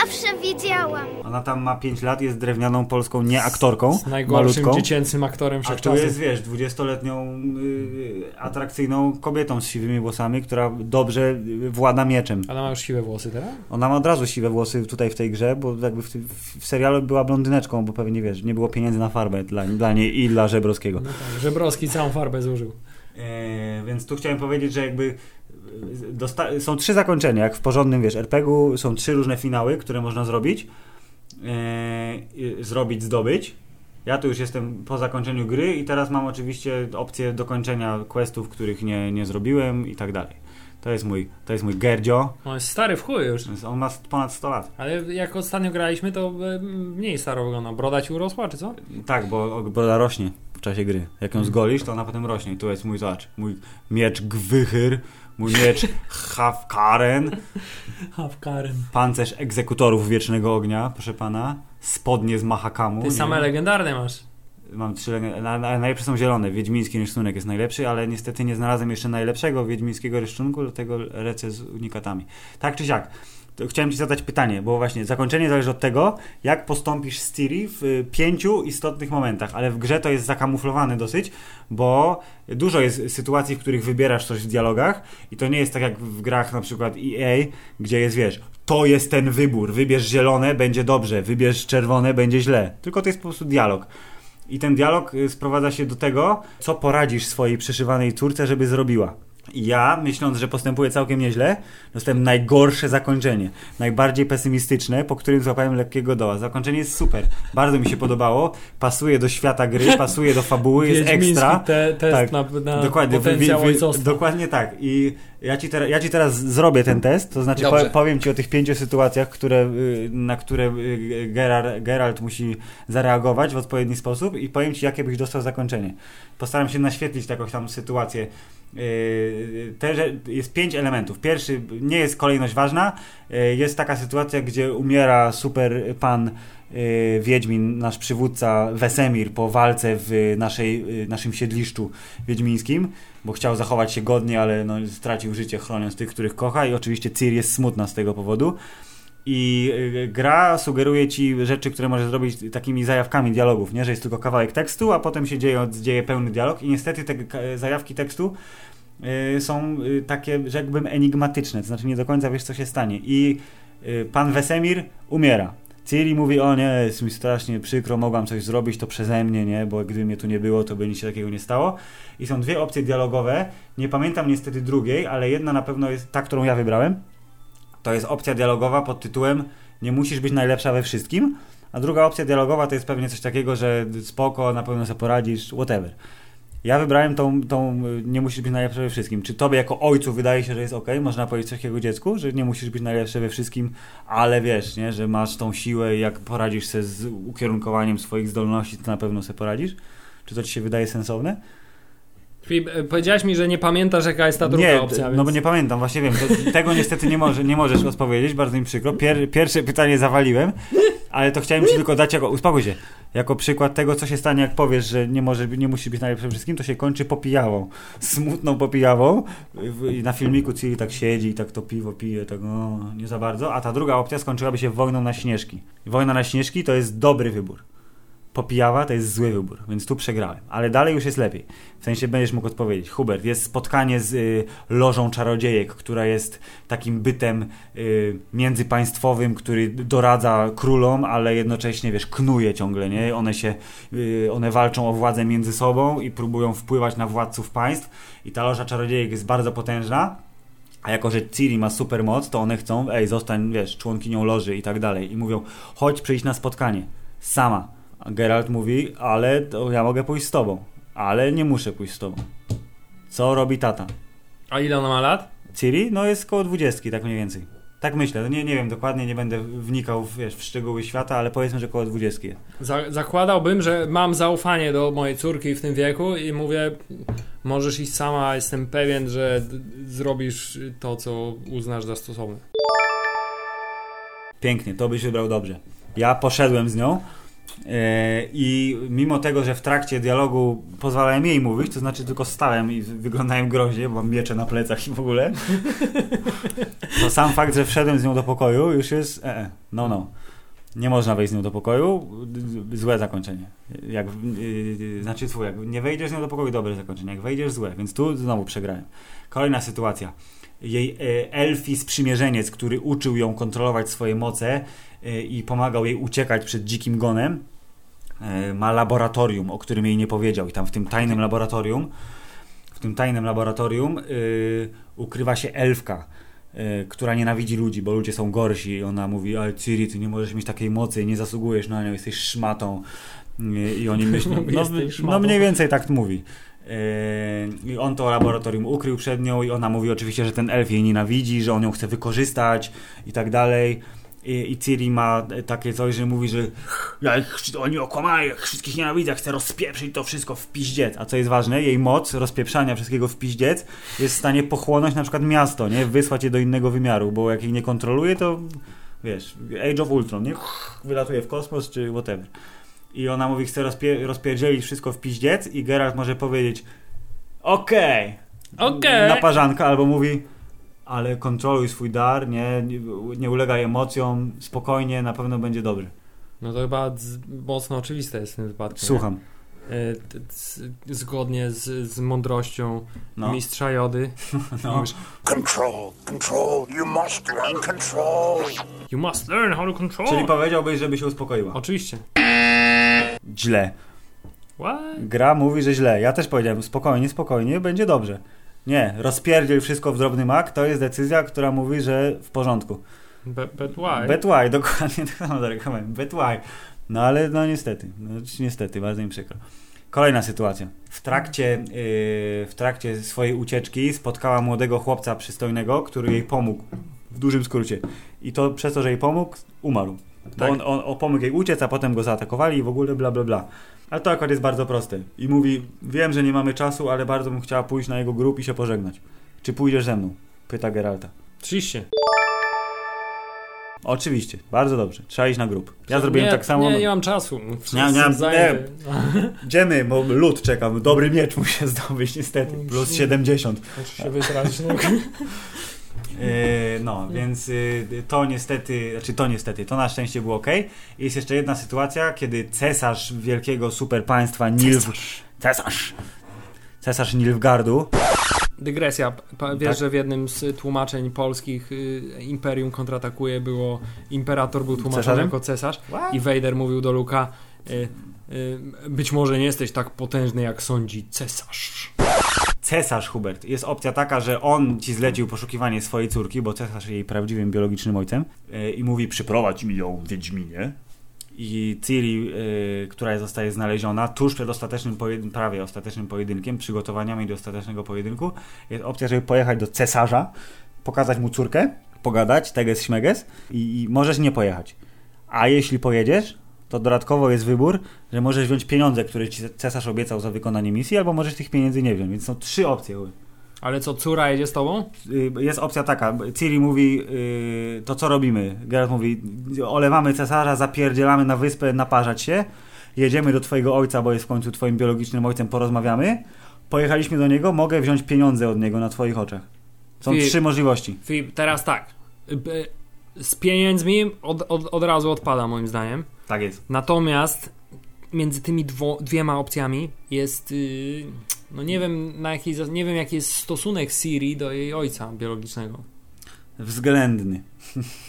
Zawsze wiedziałam. Ona tam ma 5 lat, jest drewnianą polską nieaktorką. z najgorszym malutką. dziecięcym aktorem A tu jest, wiesz, 20-letnią y, atrakcyjną kobietą z siwymi włosami, która dobrze y, włada mieczem. Ale ma już siwe włosy teraz? Ona ma od razu siwe włosy tutaj w tej grze, bo jakby w, w serialu była blondyneczką, bo pewnie wiesz, nie było pieniędzy na farbę dla, dla niej i dla Żebrowskiego. No tak, Żebrowski całą farbę zużył. E, więc tu chciałem powiedzieć, że jakby dosta- są trzy zakończenia, jak w porządnym, wiesz, RPG-u są trzy różne finały, które można zrobić. I- zrobić, zdobyć. Ja tu już jestem po zakończeniu gry i teraz mam oczywiście opcję dokończenia questów, których nie, nie zrobiłem i tak dalej. To jest mój, to jest mój Gerdzio. On jest stary w chuj już. On ma ponad 100 lat. Ale jak ostatnio graliśmy, to e, mniej staro wygląda. Broda ci urosła, czy co? Tak, bo broda rośnie w czasie gry. Jak ją zgolisz, to ona potem rośnie. I tu jest mój, zobacz, mój miecz Gwychyr, mój miecz Hafkaren, Hawkaren. pancerz egzekutorów Wiecznego Ognia, proszę pana, spodnie z Mahakamu. Ty same wiem. legendarne masz. Mam trzy legend- na, na, najlepsze są zielone. Wiedźmiński rysunek jest najlepszy, ale niestety nie znalazłem jeszcze najlepszego wiedźmińskiego rysunku, dlatego lecę z unikatami. Tak czy siak. Chciałem Ci zadać pytanie, bo właśnie zakończenie zależy od tego, jak postąpisz z Ciri w y, pięciu istotnych momentach, ale w grze to jest zakamuflowane dosyć, bo dużo jest sytuacji, w których wybierasz coś w dialogach i to nie jest tak jak w grach na przykład EA, gdzie jest, wiesz, to jest ten wybór, wybierz zielone, będzie dobrze, wybierz czerwone, będzie źle. Tylko to jest po prostu dialog. I ten dialog y, sprowadza się do tego, co poradzisz swojej przyszywanej córce, żeby zrobiła. I ja, myśląc, że postępuję całkiem nieźle, dostałem najgorsze zakończenie. Najbardziej pesymistyczne, po którym złapałem lekkiego doła. Zakończenie jest super. Bardzo mi się podobało. Pasuje do świata gry, (laughs) pasuje do fabuły, jest ekstra. Te, test Tak, na, na Dokładnie, wy- potencjał wy- wy- ojcostwa. dokładnie tak. I ja ci, teraz, ja ci teraz zrobię ten test, to znaczy Dobrze. po, powiem ci o tych pięciu sytuacjach, które, y, na które y, Gerard, Geralt musi zareagować w odpowiedni sposób i powiem ci, jakie byś dostał zakończenie. Postaram się naświetlić jakąś tam sytuację. Y, Te, jest pięć elementów. Pierwszy, nie jest kolejność ważna, y, jest taka sytuacja, gdzie umiera super pan y, Wiedźmin, nasz przywódca Wesemir po walce w naszej, naszym siedliszczu wiedźmińskim, bo chciał zachować się godnie, ale no, stracił życie chroniąc tych, których kocha i oczywiście Ciri jest smutna z tego powodu. I y, gra sugeruje ci rzeczy, które możesz zrobić takimi zajawkami dialogów, nie? Że jest tylko kawałek tekstu, a potem się dzieje, dzieje pełny dialog i niestety te zajawki tekstu y, są y, takie, rzekłbym, enigmatyczne, to znaczy nie do końca wiesz, co się stanie. I pan Wesemir umiera. Ciri mówi, o nie, jest mi strasznie przykro, mogłam coś zrobić, to przeze mnie, nie, bo gdyby mnie tu nie było, to by nic się takiego nie stało. I są dwie opcje dialogowe, nie pamiętam niestety drugiej, ale jedna na pewno jest ta, którą ja wybrałem. To jest opcja dialogowa pod tytułem nie musisz być najlepsza we wszystkim, a druga opcja dialogowa to jest pewnie coś takiego, że spoko, na pewno sobie poradzisz, whatever. Ja wybrałem tą, tą nie musisz być najlepszy we wszystkim. Czy tobie jako ojcu wydaje się, że jest ok? Można powiedzieć coś takiego dziecku, że nie musisz być najlepszy we wszystkim, ale wiesz, nie, że masz tą siłę i jak poradzisz sobie z ukierunkowaniem swoich zdolności, to na pewno sobie poradzisz? Czy to ci się wydaje sensowne? Czyli, e, powiedziałeś mi, że nie pamiętasz jaka jest ta druga nie, opcja, no więc... bo nie pamiętam, właśnie wiem. To, (laughs) tego niestety nie, może, nie możesz odpowiedzieć, bardzo mi przykro. Pier, pierwsze pytanie zawaliłem, ale to chciałem ci tylko dać jako, uspokój się, jako przykład tego, co się stanie, jak powiesz, że nie, może, nie musi być najlepszym wszystkim, to się kończy popijawą. Smutną popijawą. I na filmiku Ciri tak siedzi i tak to piwo pije, tak o, nie za bardzo. A ta druga opcja skończyłaby się wojną na śnieżki. Wojna na śnieżki to jest dobry wybór. Popijawa to jest zły wybór, więc tu przegrałem. Ale dalej już jest lepiej. W sensie będziesz mógł odpowiedzieć. Hubert, jest spotkanie z y, Lożą Czarodziejek, która jest takim bytem y, międzypaństwowym, który doradza królom, ale jednocześnie, wiesz, knuje ciągle, nie? One się, y, one walczą o władzę między sobą i próbują wpływać na władców państw. I ta Loża Czarodziejek jest bardzo potężna. A jako, że Ciri ma super moc, to one chcą, ej, zostań, wiesz, członkinią loży i tak dalej. I mówią, chodź przyjść na spotkanie. Sama. Geralt mówi, ale to ja mogę pójść z tobą. Ale nie muszę pójść z tobą. Co robi tata? A ile ona ma lat? Ciri? No jest koło dwudziestki, tak mniej więcej. Tak myślę, No nie, nie wiem dokładnie, nie będę wnikał w, wiesz, w szczegóły świata, ale powiedzmy, że koło dwudziestki. Za, zakładałbym, że mam zaufanie do mojej córki w tym wieku i mówię, możesz iść sama, jestem pewien, że zrobisz to, co uznasz za stosowne. Pięknie, to byś wybrał dobrze. Ja poszedłem z nią i mimo tego, że w trakcie dialogu pozwalałem jej mówić, to znaczy tylko stałem i wyglądałem groźnie, bo mam miecze na plecach i w ogóle, (laughs) to sam fakt, że wszedłem z nią do pokoju już jest e, e, no no. Nie można wejść z nią do pokoju, złe zakończenie. Jak, yy, znaczy, twój, jak nie wejdziesz z nią do pokoju, dobre zakończenie. Jak wejdziesz, złe. Więc tu znowu przegrałem. Kolejna sytuacja. Jej e, elfi sprzymierzeniec, który uczył ją kontrolować swoje moce e, i pomagał jej uciekać przed dzikim gonem, e, ma laboratorium, o którym jej nie powiedział. I tam w tym tajnym laboratorium, w tym tajnym laboratorium y, ukrywa się elfka, która nienawidzi ludzi, bo ludzie są gorsi. I ona mówi, ale Ciri, ty nie możesz mieć takiej mocy, nie zasługujesz na nią, jesteś szmatą. I oni (laughs) myślą, no, "Jesteś no szmatą". mniej więcej tak mówi. I on to laboratorium ukrył przed nią i ona mówi oczywiście, że ten elf jej nienawidzi, że on ją chce wykorzystać i tak dalej. I, i Ciri ma takie coś, że mówi, że ja ich, oni okłamali, jak wszystkich nienawidzę, chcę rozpieprzyć to wszystko w piździec. A co jest ważne, jej moc rozpieprzania wszystkiego w piździec jest w stanie pochłonąć na przykład miasto, nie? Wysłać je do innego wymiaru, bo jak jej nie kontroluje, to wiesz, Age of Ultron, nie? Wylatuje w kosmos czy whatever. I ona mówi, chce rozpie- rozpierdzielić wszystko w piździec i Geralt może powiedzieć okej, Okej. naparzanka, albo mówi ale kontroluj swój dar, nie, nie, ulegaj emocjom, spokojnie, na pewno będzie dobrze. No to chyba mocno oczywiste jest w tym wypadku. Słucham. E, zgodnie z, z mądrością No. mistrza Jody. (laughs) No. Mówisz, Control, control, you must learn control. you must learn how to control. Czyli powiedziałbyś, żeby się uspokoiła. Oczywiście. Źle. What? Gra mówi, że źle. Ja też powiedziałem, spokojnie, spokojnie, będzie dobrze. Nie, rozpierdziel wszystko w drobny mak, to jest decyzja, która mówi, że w porządku. But, but why? Bet why, (laughs) dokładnie tak samo zarekomendowałem. Bet why. No ale no niestety, no, niestety, bardzo mi przykro. Kolejna sytuacja. W trakcie, yy, w trakcie swojej ucieczki spotkała młodego chłopca przystojnego, który jej pomógł. W dużym skrócie. I to przez to, że jej pomógł, umarł. Tak. on, on, on pomógł jej uciec, a potem go zaatakowali i w ogóle bla bla bla. Ale to akurat jest bardzo proste. I mówi, wiem, że nie mamy czasu, ale bardzo bym chciała pójść na jego grób i się pożegnać. Czy pójdziesz ze mną? Pyta Geralta. Oczywiście. Oczywiście, bardzo dobrze. Trzeba iść na grób. Ja zrobiłem nie, tak samo. Nie, no. nie mam czasu. Nie, nie mam- Zajęty. Idziemy, bo lód czekam. Dobry miecz muszę (laughs) zdobyć niestety. Plus 70. Muszę się wytracić. No. (laughs) Yy, no, więc yy, to niestety, znaczy to niestety, to na szczęście było ok. Jest jeszcze jedna sytuacja, kiedy cesarz wielkiego super państwa Nilf... Cesarz! Cesarz Nilfgardu. Dygresja. Wiesz, Tak. że w jednym z tłumaczeń polskich y, Imperium kontratakuje było Imperator był tłumaczony Cesarzem? jako cesarz i Vader mówił do Luka y, y, być może nie jesteś tak potężny jak sądzi cesarz. Cesarz Hubert. Jest opcja taka, że on ci zlecił poszukiwanie swojej córki, bo cesarz jej prawdziwym biologicznym ojcem. Yy, I mówi, przyprowadź mi ją, Wiedźminie. I Ciri, yy, która zostaje znaleziona tuż przed ostatecznym, pojedyn- prawie ostatecznym pojedynkiem, przygotowaniami do ostatecznego pojedynku, jest opcja, żeby pojechać do cesarza, pokazać mu córkę, pogadać, teges śmeges i, i możesz nie pojechać. A jeśli pojedziesz, to dodatkowo jest wybór, że możesz wziąć pieniądze, które ci cesarz obiecał za wykonanie misji, albo możesz tych pieniędzy nie wziąć. Więc są trzy opcje. Ale co, córa jedzie z tobą? Y, Jest opcja taka, Ciri mówi, y, to co robimy? Geralt mówi, olewamy cesarza, zapierdzielamy na wyspę, naparzać się, jedziemy do twojego ojca, bo jest w końcu twoim biologicznym ojcem, porozmawiamy. Pojechaliśmy do niego, mogę wziąć pieniądze od niego na twoich oczach. Są trzy możliwości. Filip, teraz tak. Y, y, Z pieniędzmi od, od, od razu odpada moim zdaniem. Tak jest. Natomiast między tymi dwo, dwiema opcjami jest. Yy, no nie wiem, na jaki, nie wiem, jaki jest stosunek Siri do jej ojca biologicznego. Względny.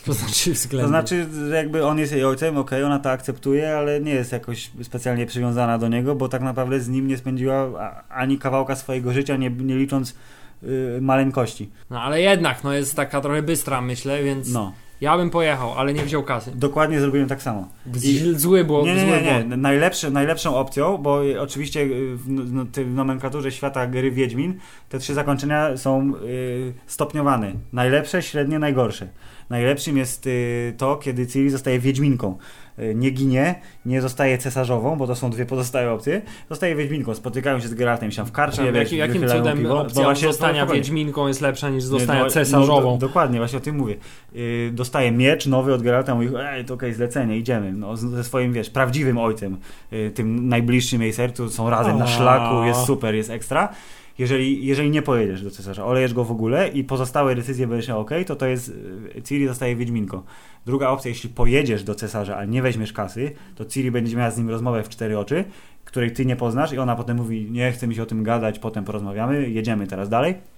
To znaczy względnie. To znaczy, jakby on jest jej ojcem, okej, ona to akceptuje, ale nie jest jakoś specjalnie przywiązana do niego, bo tak naprawdę z nim nie spędziła ani kawałka swojego życia, nie, nie licząc y, maleńkości. No ale jednak, no jest taka trochę bystra, myślę, więc No, ja bym pojechał, ale nie wziął kasy. dokładnie zrobiłem tak samo. Z- Zły było, Nie, nie, nie, nie. błąd. Najlepsze, najlepszą opcją, bo oczywiście y, w, no, tej nomenklaturze świata gry Wiedźmin te trzy zakończenia są y, stopniowane. Najlepsze, średnie, najgorsze. Najlepszym jest y, to, kiedy Ciri zostaje Wiedźminką. Y, nie ginie, nie zostaje cesarzową, bo to są dwie pozostałe opcje. Zostaje Wiedźminką, spotykają się z Geraltem się w karczmie, Jakim, jakim cudem piwo. opcja właśnie zostania. Wiedźminką jest lepsza niż zostania no, cesarzową? No, do, dokładnie, właśnie o tym mówię. Yy, dostaje miecz nowy od Geralta, mówi, ej, to okej, zlecenie, idziemy. No, ze swoim, wiesz, prawdziwym ojcem, yy, tym najbliższym jej sercu, są razem na O. szlaku, jest super, jest ekstra. Jeżeli, jeżeli nie pojedziesz do cesarza, olejesz go w ogóle i pozostałe decyzje będziesz miał ok, to to jest, yy, Ciri zostaje Wiedźminką. Druga opcja, jeśli pojedziesz do cesarza, a nie weźmiesz kasy, to Ciri będzie miała z nim rozmowę w cztery oczy, której ty nie poznasz i ona potem mówi, nie chce mi się o tym gadać, potem porozmawiamy, jedziemy teraz dalej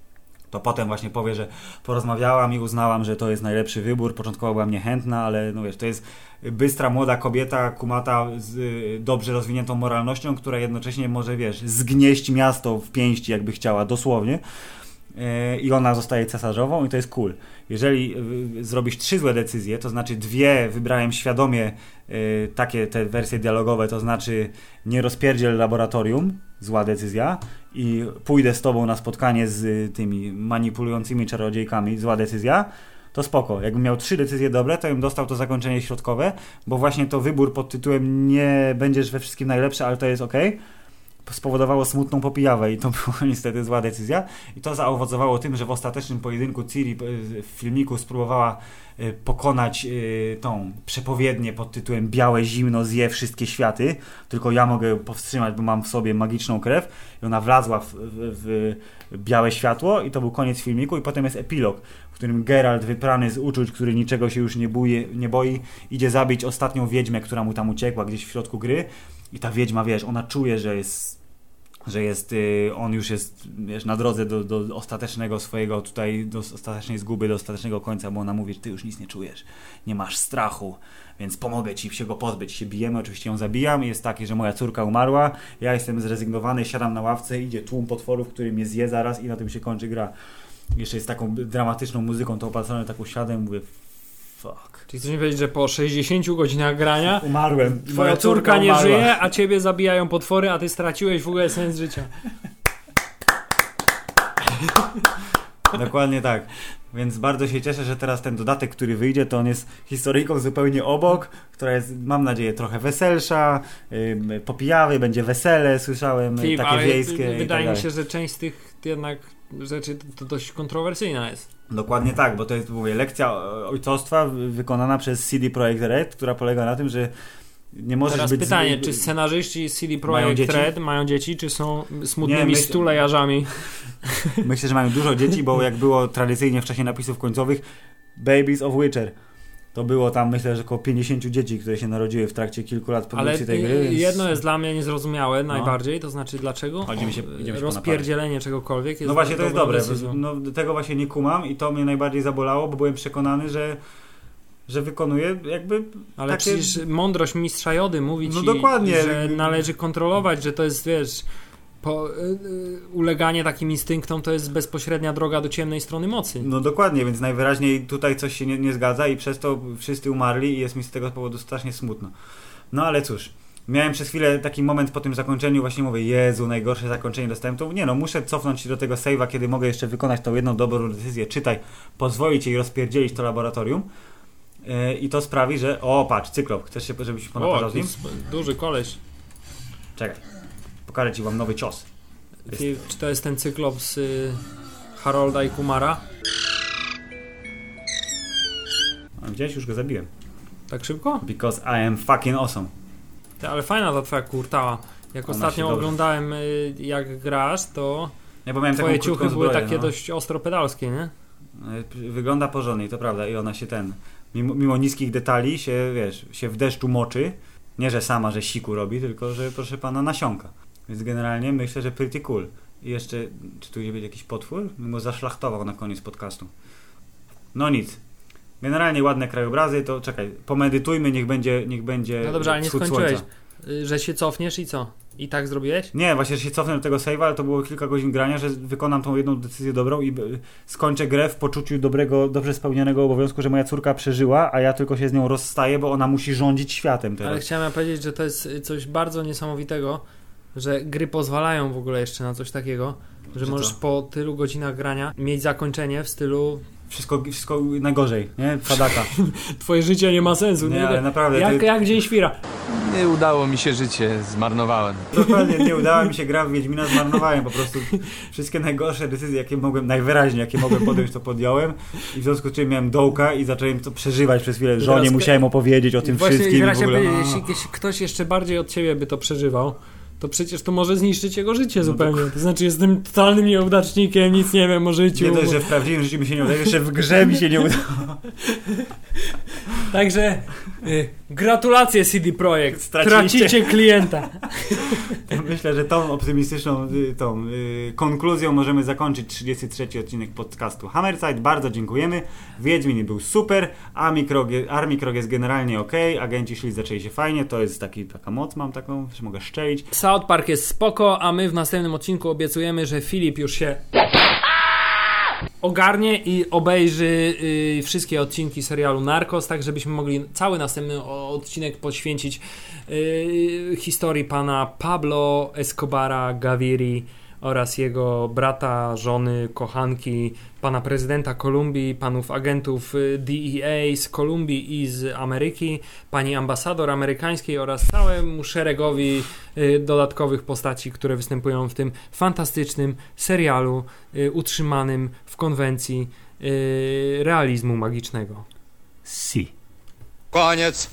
to potem właśnie powie, że porozmawiałam i uznałam, że to jest najlepszy wybór. Początkowo byłam niechętna, ale no wiesz, to jest bystra, młoda kobieta, kumata z y, dobrze rozwiniętą moralnością, która jednocześnie może, wiesz, zgnieść miasto w pięści, jakby chciała, dosłownie. e, i ona zostaje cesarzową i to jest cool. Jeżeli y, zrobisz trzy złe decyzje, to znaczy dwie wybrałem świadomie y, takie te wersje dialogowe, to znaczy nie rozpierdziel laboratorium, zła decyzja i pójdę z tobą na spotkanie z y, tymi manipulującymi czarodziejkami, zła decyzja, to spoko. Jakbym miał trzy decyzje dobre, to bym dostał to zakończenie środkowe, bo właśnie to wybór pod tytułem nie będziesz we wszystkim najlepszy, ale to jest ok spowodowało smutną popijawę i to (laughs) była niestety zła decyzja. I to zaowocowało tym, że w ostatecznym pojedynku Ciri e, w filmiku spróbowała e, pokonać e, tą przepowiednię pod tytułem Białe zimno zje wszystkie światy, tylko ja mogę powstrzymać, bo mam w sobie magiczną krew. I ona wlazła w, w, w białe światło i to był koniec filmiku i potem jest epilog, w którym Geralt wyprany z uczuć, który niczego się już nie, buje, nie boi, idzie zabić ostatnią wiedźmę, która mu tam uciekła gdzieś w środku gry i ta wiedźma, wiesz, ona czuje, że jest że jest, y, on już jest wiesz, na drodze do, do ostatecznego swojego tutaj, do ostatecznej zguby, do ostatecznego końca, bo ona mówi, że ty już nic nie czujesz, nie masz strachu, więc pomogę ci się go pozbyć. Się bijemy, oczywiście ją zabijam. Jest takie, że moja córka umarła, ja jestem zrezygnowany, siadam na ławce, idzie tłum potworów, który mnie zje zaraz i na tym się kończy gra. Jeszcze jest taką dramatyczną muzyką, to opatrzone tak usiadłem, mówię, fuck. Czyli chcesz mi powiedzieć, że po 60 godzinach grania Umarłem. twoja Moja córka nie umarła. żyje, a ciebie zabijają potwory, a ty straciłeś w ogóle sens życia. (laughs) Dokładnie tak. Więc bardzo się cieszę, że teraz ten dodatek, który wyjdzie, to on jest historyjką zupełnie obok, która jest, mam nadzieję, trochę weselsza, ym, popijawy, będzie wesele, słyszałem, Filip, takie ale wiejskie. i wydaje tak mi się, że część z tych jednak rzeczy to, dość kontrowersyjna jest. Dokładnie tak, bo to jest, mówię, lekcja ojcostwa wy- wykonana przez CD Projekt Red, która polega na tym, że nie możesz Teraz być... pytanie, z- czy scenarzyści CD Mają Projekt dzieci? Red mają dzieci, czy są smutnymi Nie, myśl- stulejarzami? (laughs) Myślę, że mają dużo dzieci, bo jak było tradycyjnie w czasie napisów końcowych Babies of Witcher, to było tam myślę, że około 50 dzieci, które się narodziły w trakcie kilku lat Ale produkcji tej y, gry. Więc... jedno jest dla mnie niezrozumiałe najbardziej, to znaczy dlaczego Chodzimy się- o, idziemy się rozpierdzielenie czegokolwiek jest No właśnie, to jest dobre. decyzją. No, tego właśnie nie kumam i to mnie najbardziej zabolało, bo byłem przekonany, że, że wykonuję jakby Ale takie... przecież mądrość mistrza Jody mówi No ci, dokładnie. że należy kontrolować, że to jest, wiesz, po, y, y, uleganie takim instynktom to jest bezpośrednia droga do ciemnej strony mocy. No dokładnie, więc najwyraźniej tutaj coś się nie, nie zgadza i przez to wszyscy umarli i jest mi z tego powodu strasznie smutno. No ale cóż, miałem przez chwilę taki moment po tym zakończeniu, właśnie mówię, Jezu, najgorsze zakończenie dostałem, to nie no, muszę cofnąć się do tego save'a, kiedy mogę jeszcze wykonać tą jedną dobrą decyzję, czytaj, pozwolić jej rozpierdzielić to laboratorium Yy, i to sprawi, że, o patrz, cyklop, chcesz się, żebyś z to nim? duży koleś. Czekaj, pokażę ci wam nowy cios. Ty, czy to jest ten cyklops y, Harolda i Kumara? A Gdzieś już go zabiłem. Tak szybko? Because I am fucking awesome. Ty, ale fajna ta twoja kurtała. Jak Ona ostatnio oglądałem y, jak grasz, to Ja bo miałem twoje ciuchy krótką były zbroję, takie no. dość ostro pedalskie, nie? E, Wygląda porządnie, to prawda, i ona się ten, mimo, mimo niskich detali się, wiesz, się w deszczu moczy. Nie, że sama, że siku robi, tylko, że proszę pana nasiąka. Więc generalnie myślę, że pretty cool. I jeszcze, czy tu będzie jakiś potwór? Bym go zaszlachtował na koniec podcastu. No nic. Generalnie ładne krajobrazy, to czekaj, pomedytujmy, niech będzie, niech będzie No dobrze, ale nie skończyłeś. słońca. Że się cofniesz i co? I tak zrobiłeś? Nie, właśnie że się cofnę do tego save'a, ale to było kilka godzin grania, że wykonam tą jedną decyzję dobrą i skończę grę w poczuciu dobrego, dobrze spełnionego obowiązku, że moja córka przeżyła, a ja tylko się z nią rozstaję, bo ona musi rządzić światem teraz. Ale chciałem powiedzieć, że to jest coś bardzo niesamowitego, że gry pozwalają w ogóle jeszcze na coś takiego, że Że możesz co? po tylu godzinach grania mieć zakończenie w stylu Wszystko, wszystko najgorzej, nie? Padaka. (laughs) twoje życie nie ma sensu, nie? Nie, ale naprawdę, jak, to- jak dzień świra. Nie udało mi się życie, zmarnowałem. Dokładnie, nie (laughs) udała mi się gra w Wiedźmina, zmarnowałem po prostu wszystkie najgorsze decyzje, jakie mogłem, najwyraźniej, jakie mogłem podjąć, to podjąłem i w związku z czym miałem dołka i zacząłem to przeżywać przez chwilę. Żonie musiałem opowiedzieć o tym Właśnie wszystkim. teraz w ogóle. chciałem A. powiedzieć, jeśli, jeśli ktoś jeszcze bardziej od ciebie by to przeżywał, to przecież to może zniszczyć jego życie zupełnie. To znaczy jestem totalnym nieudacznikiem, nic nie wiem o życiu. Nie dość, że w prawdziwym życiu mi się nie udaje, jeszcze w grze mi się nie udało. Także gratulacje CD Projekt. Straciliście. Tracicie klienta. (laughs) Myślę, że tą optymistyczną y, tą, y, konkluzją możemy zakończyć 33 odcinek podcastu Hammerside. Bardzo dziękujemy. Wiedźmin był super, Army Krog, Army Krog jest generalnie ok, agenci szli zaczęli się fajnie, to jest taki, taka moc mam taką, że mogę szczelić. South Park jest spoko, a my w następnym odcinku obiecujemy, że Filip już się ogarnie i obejrzy y, wszystkie odcinki serialu Narcos, tak żebyśmy mogli cały następny odcinek poświęcić y, historii pana Pablo Escobara Gaviri oraz jego brata, żony, kochanki, pana prezydenta Kolumbii, panów agentów y, DEA z Kolumbii i z Ameryki, pani ambasador amerykańskiej oraz całemu szeregowi y, dodatkowych postaci, które występują w tym fantastycznym serialu y, utrzymanym w konwencji realizmu magicznego. Si. Koniec.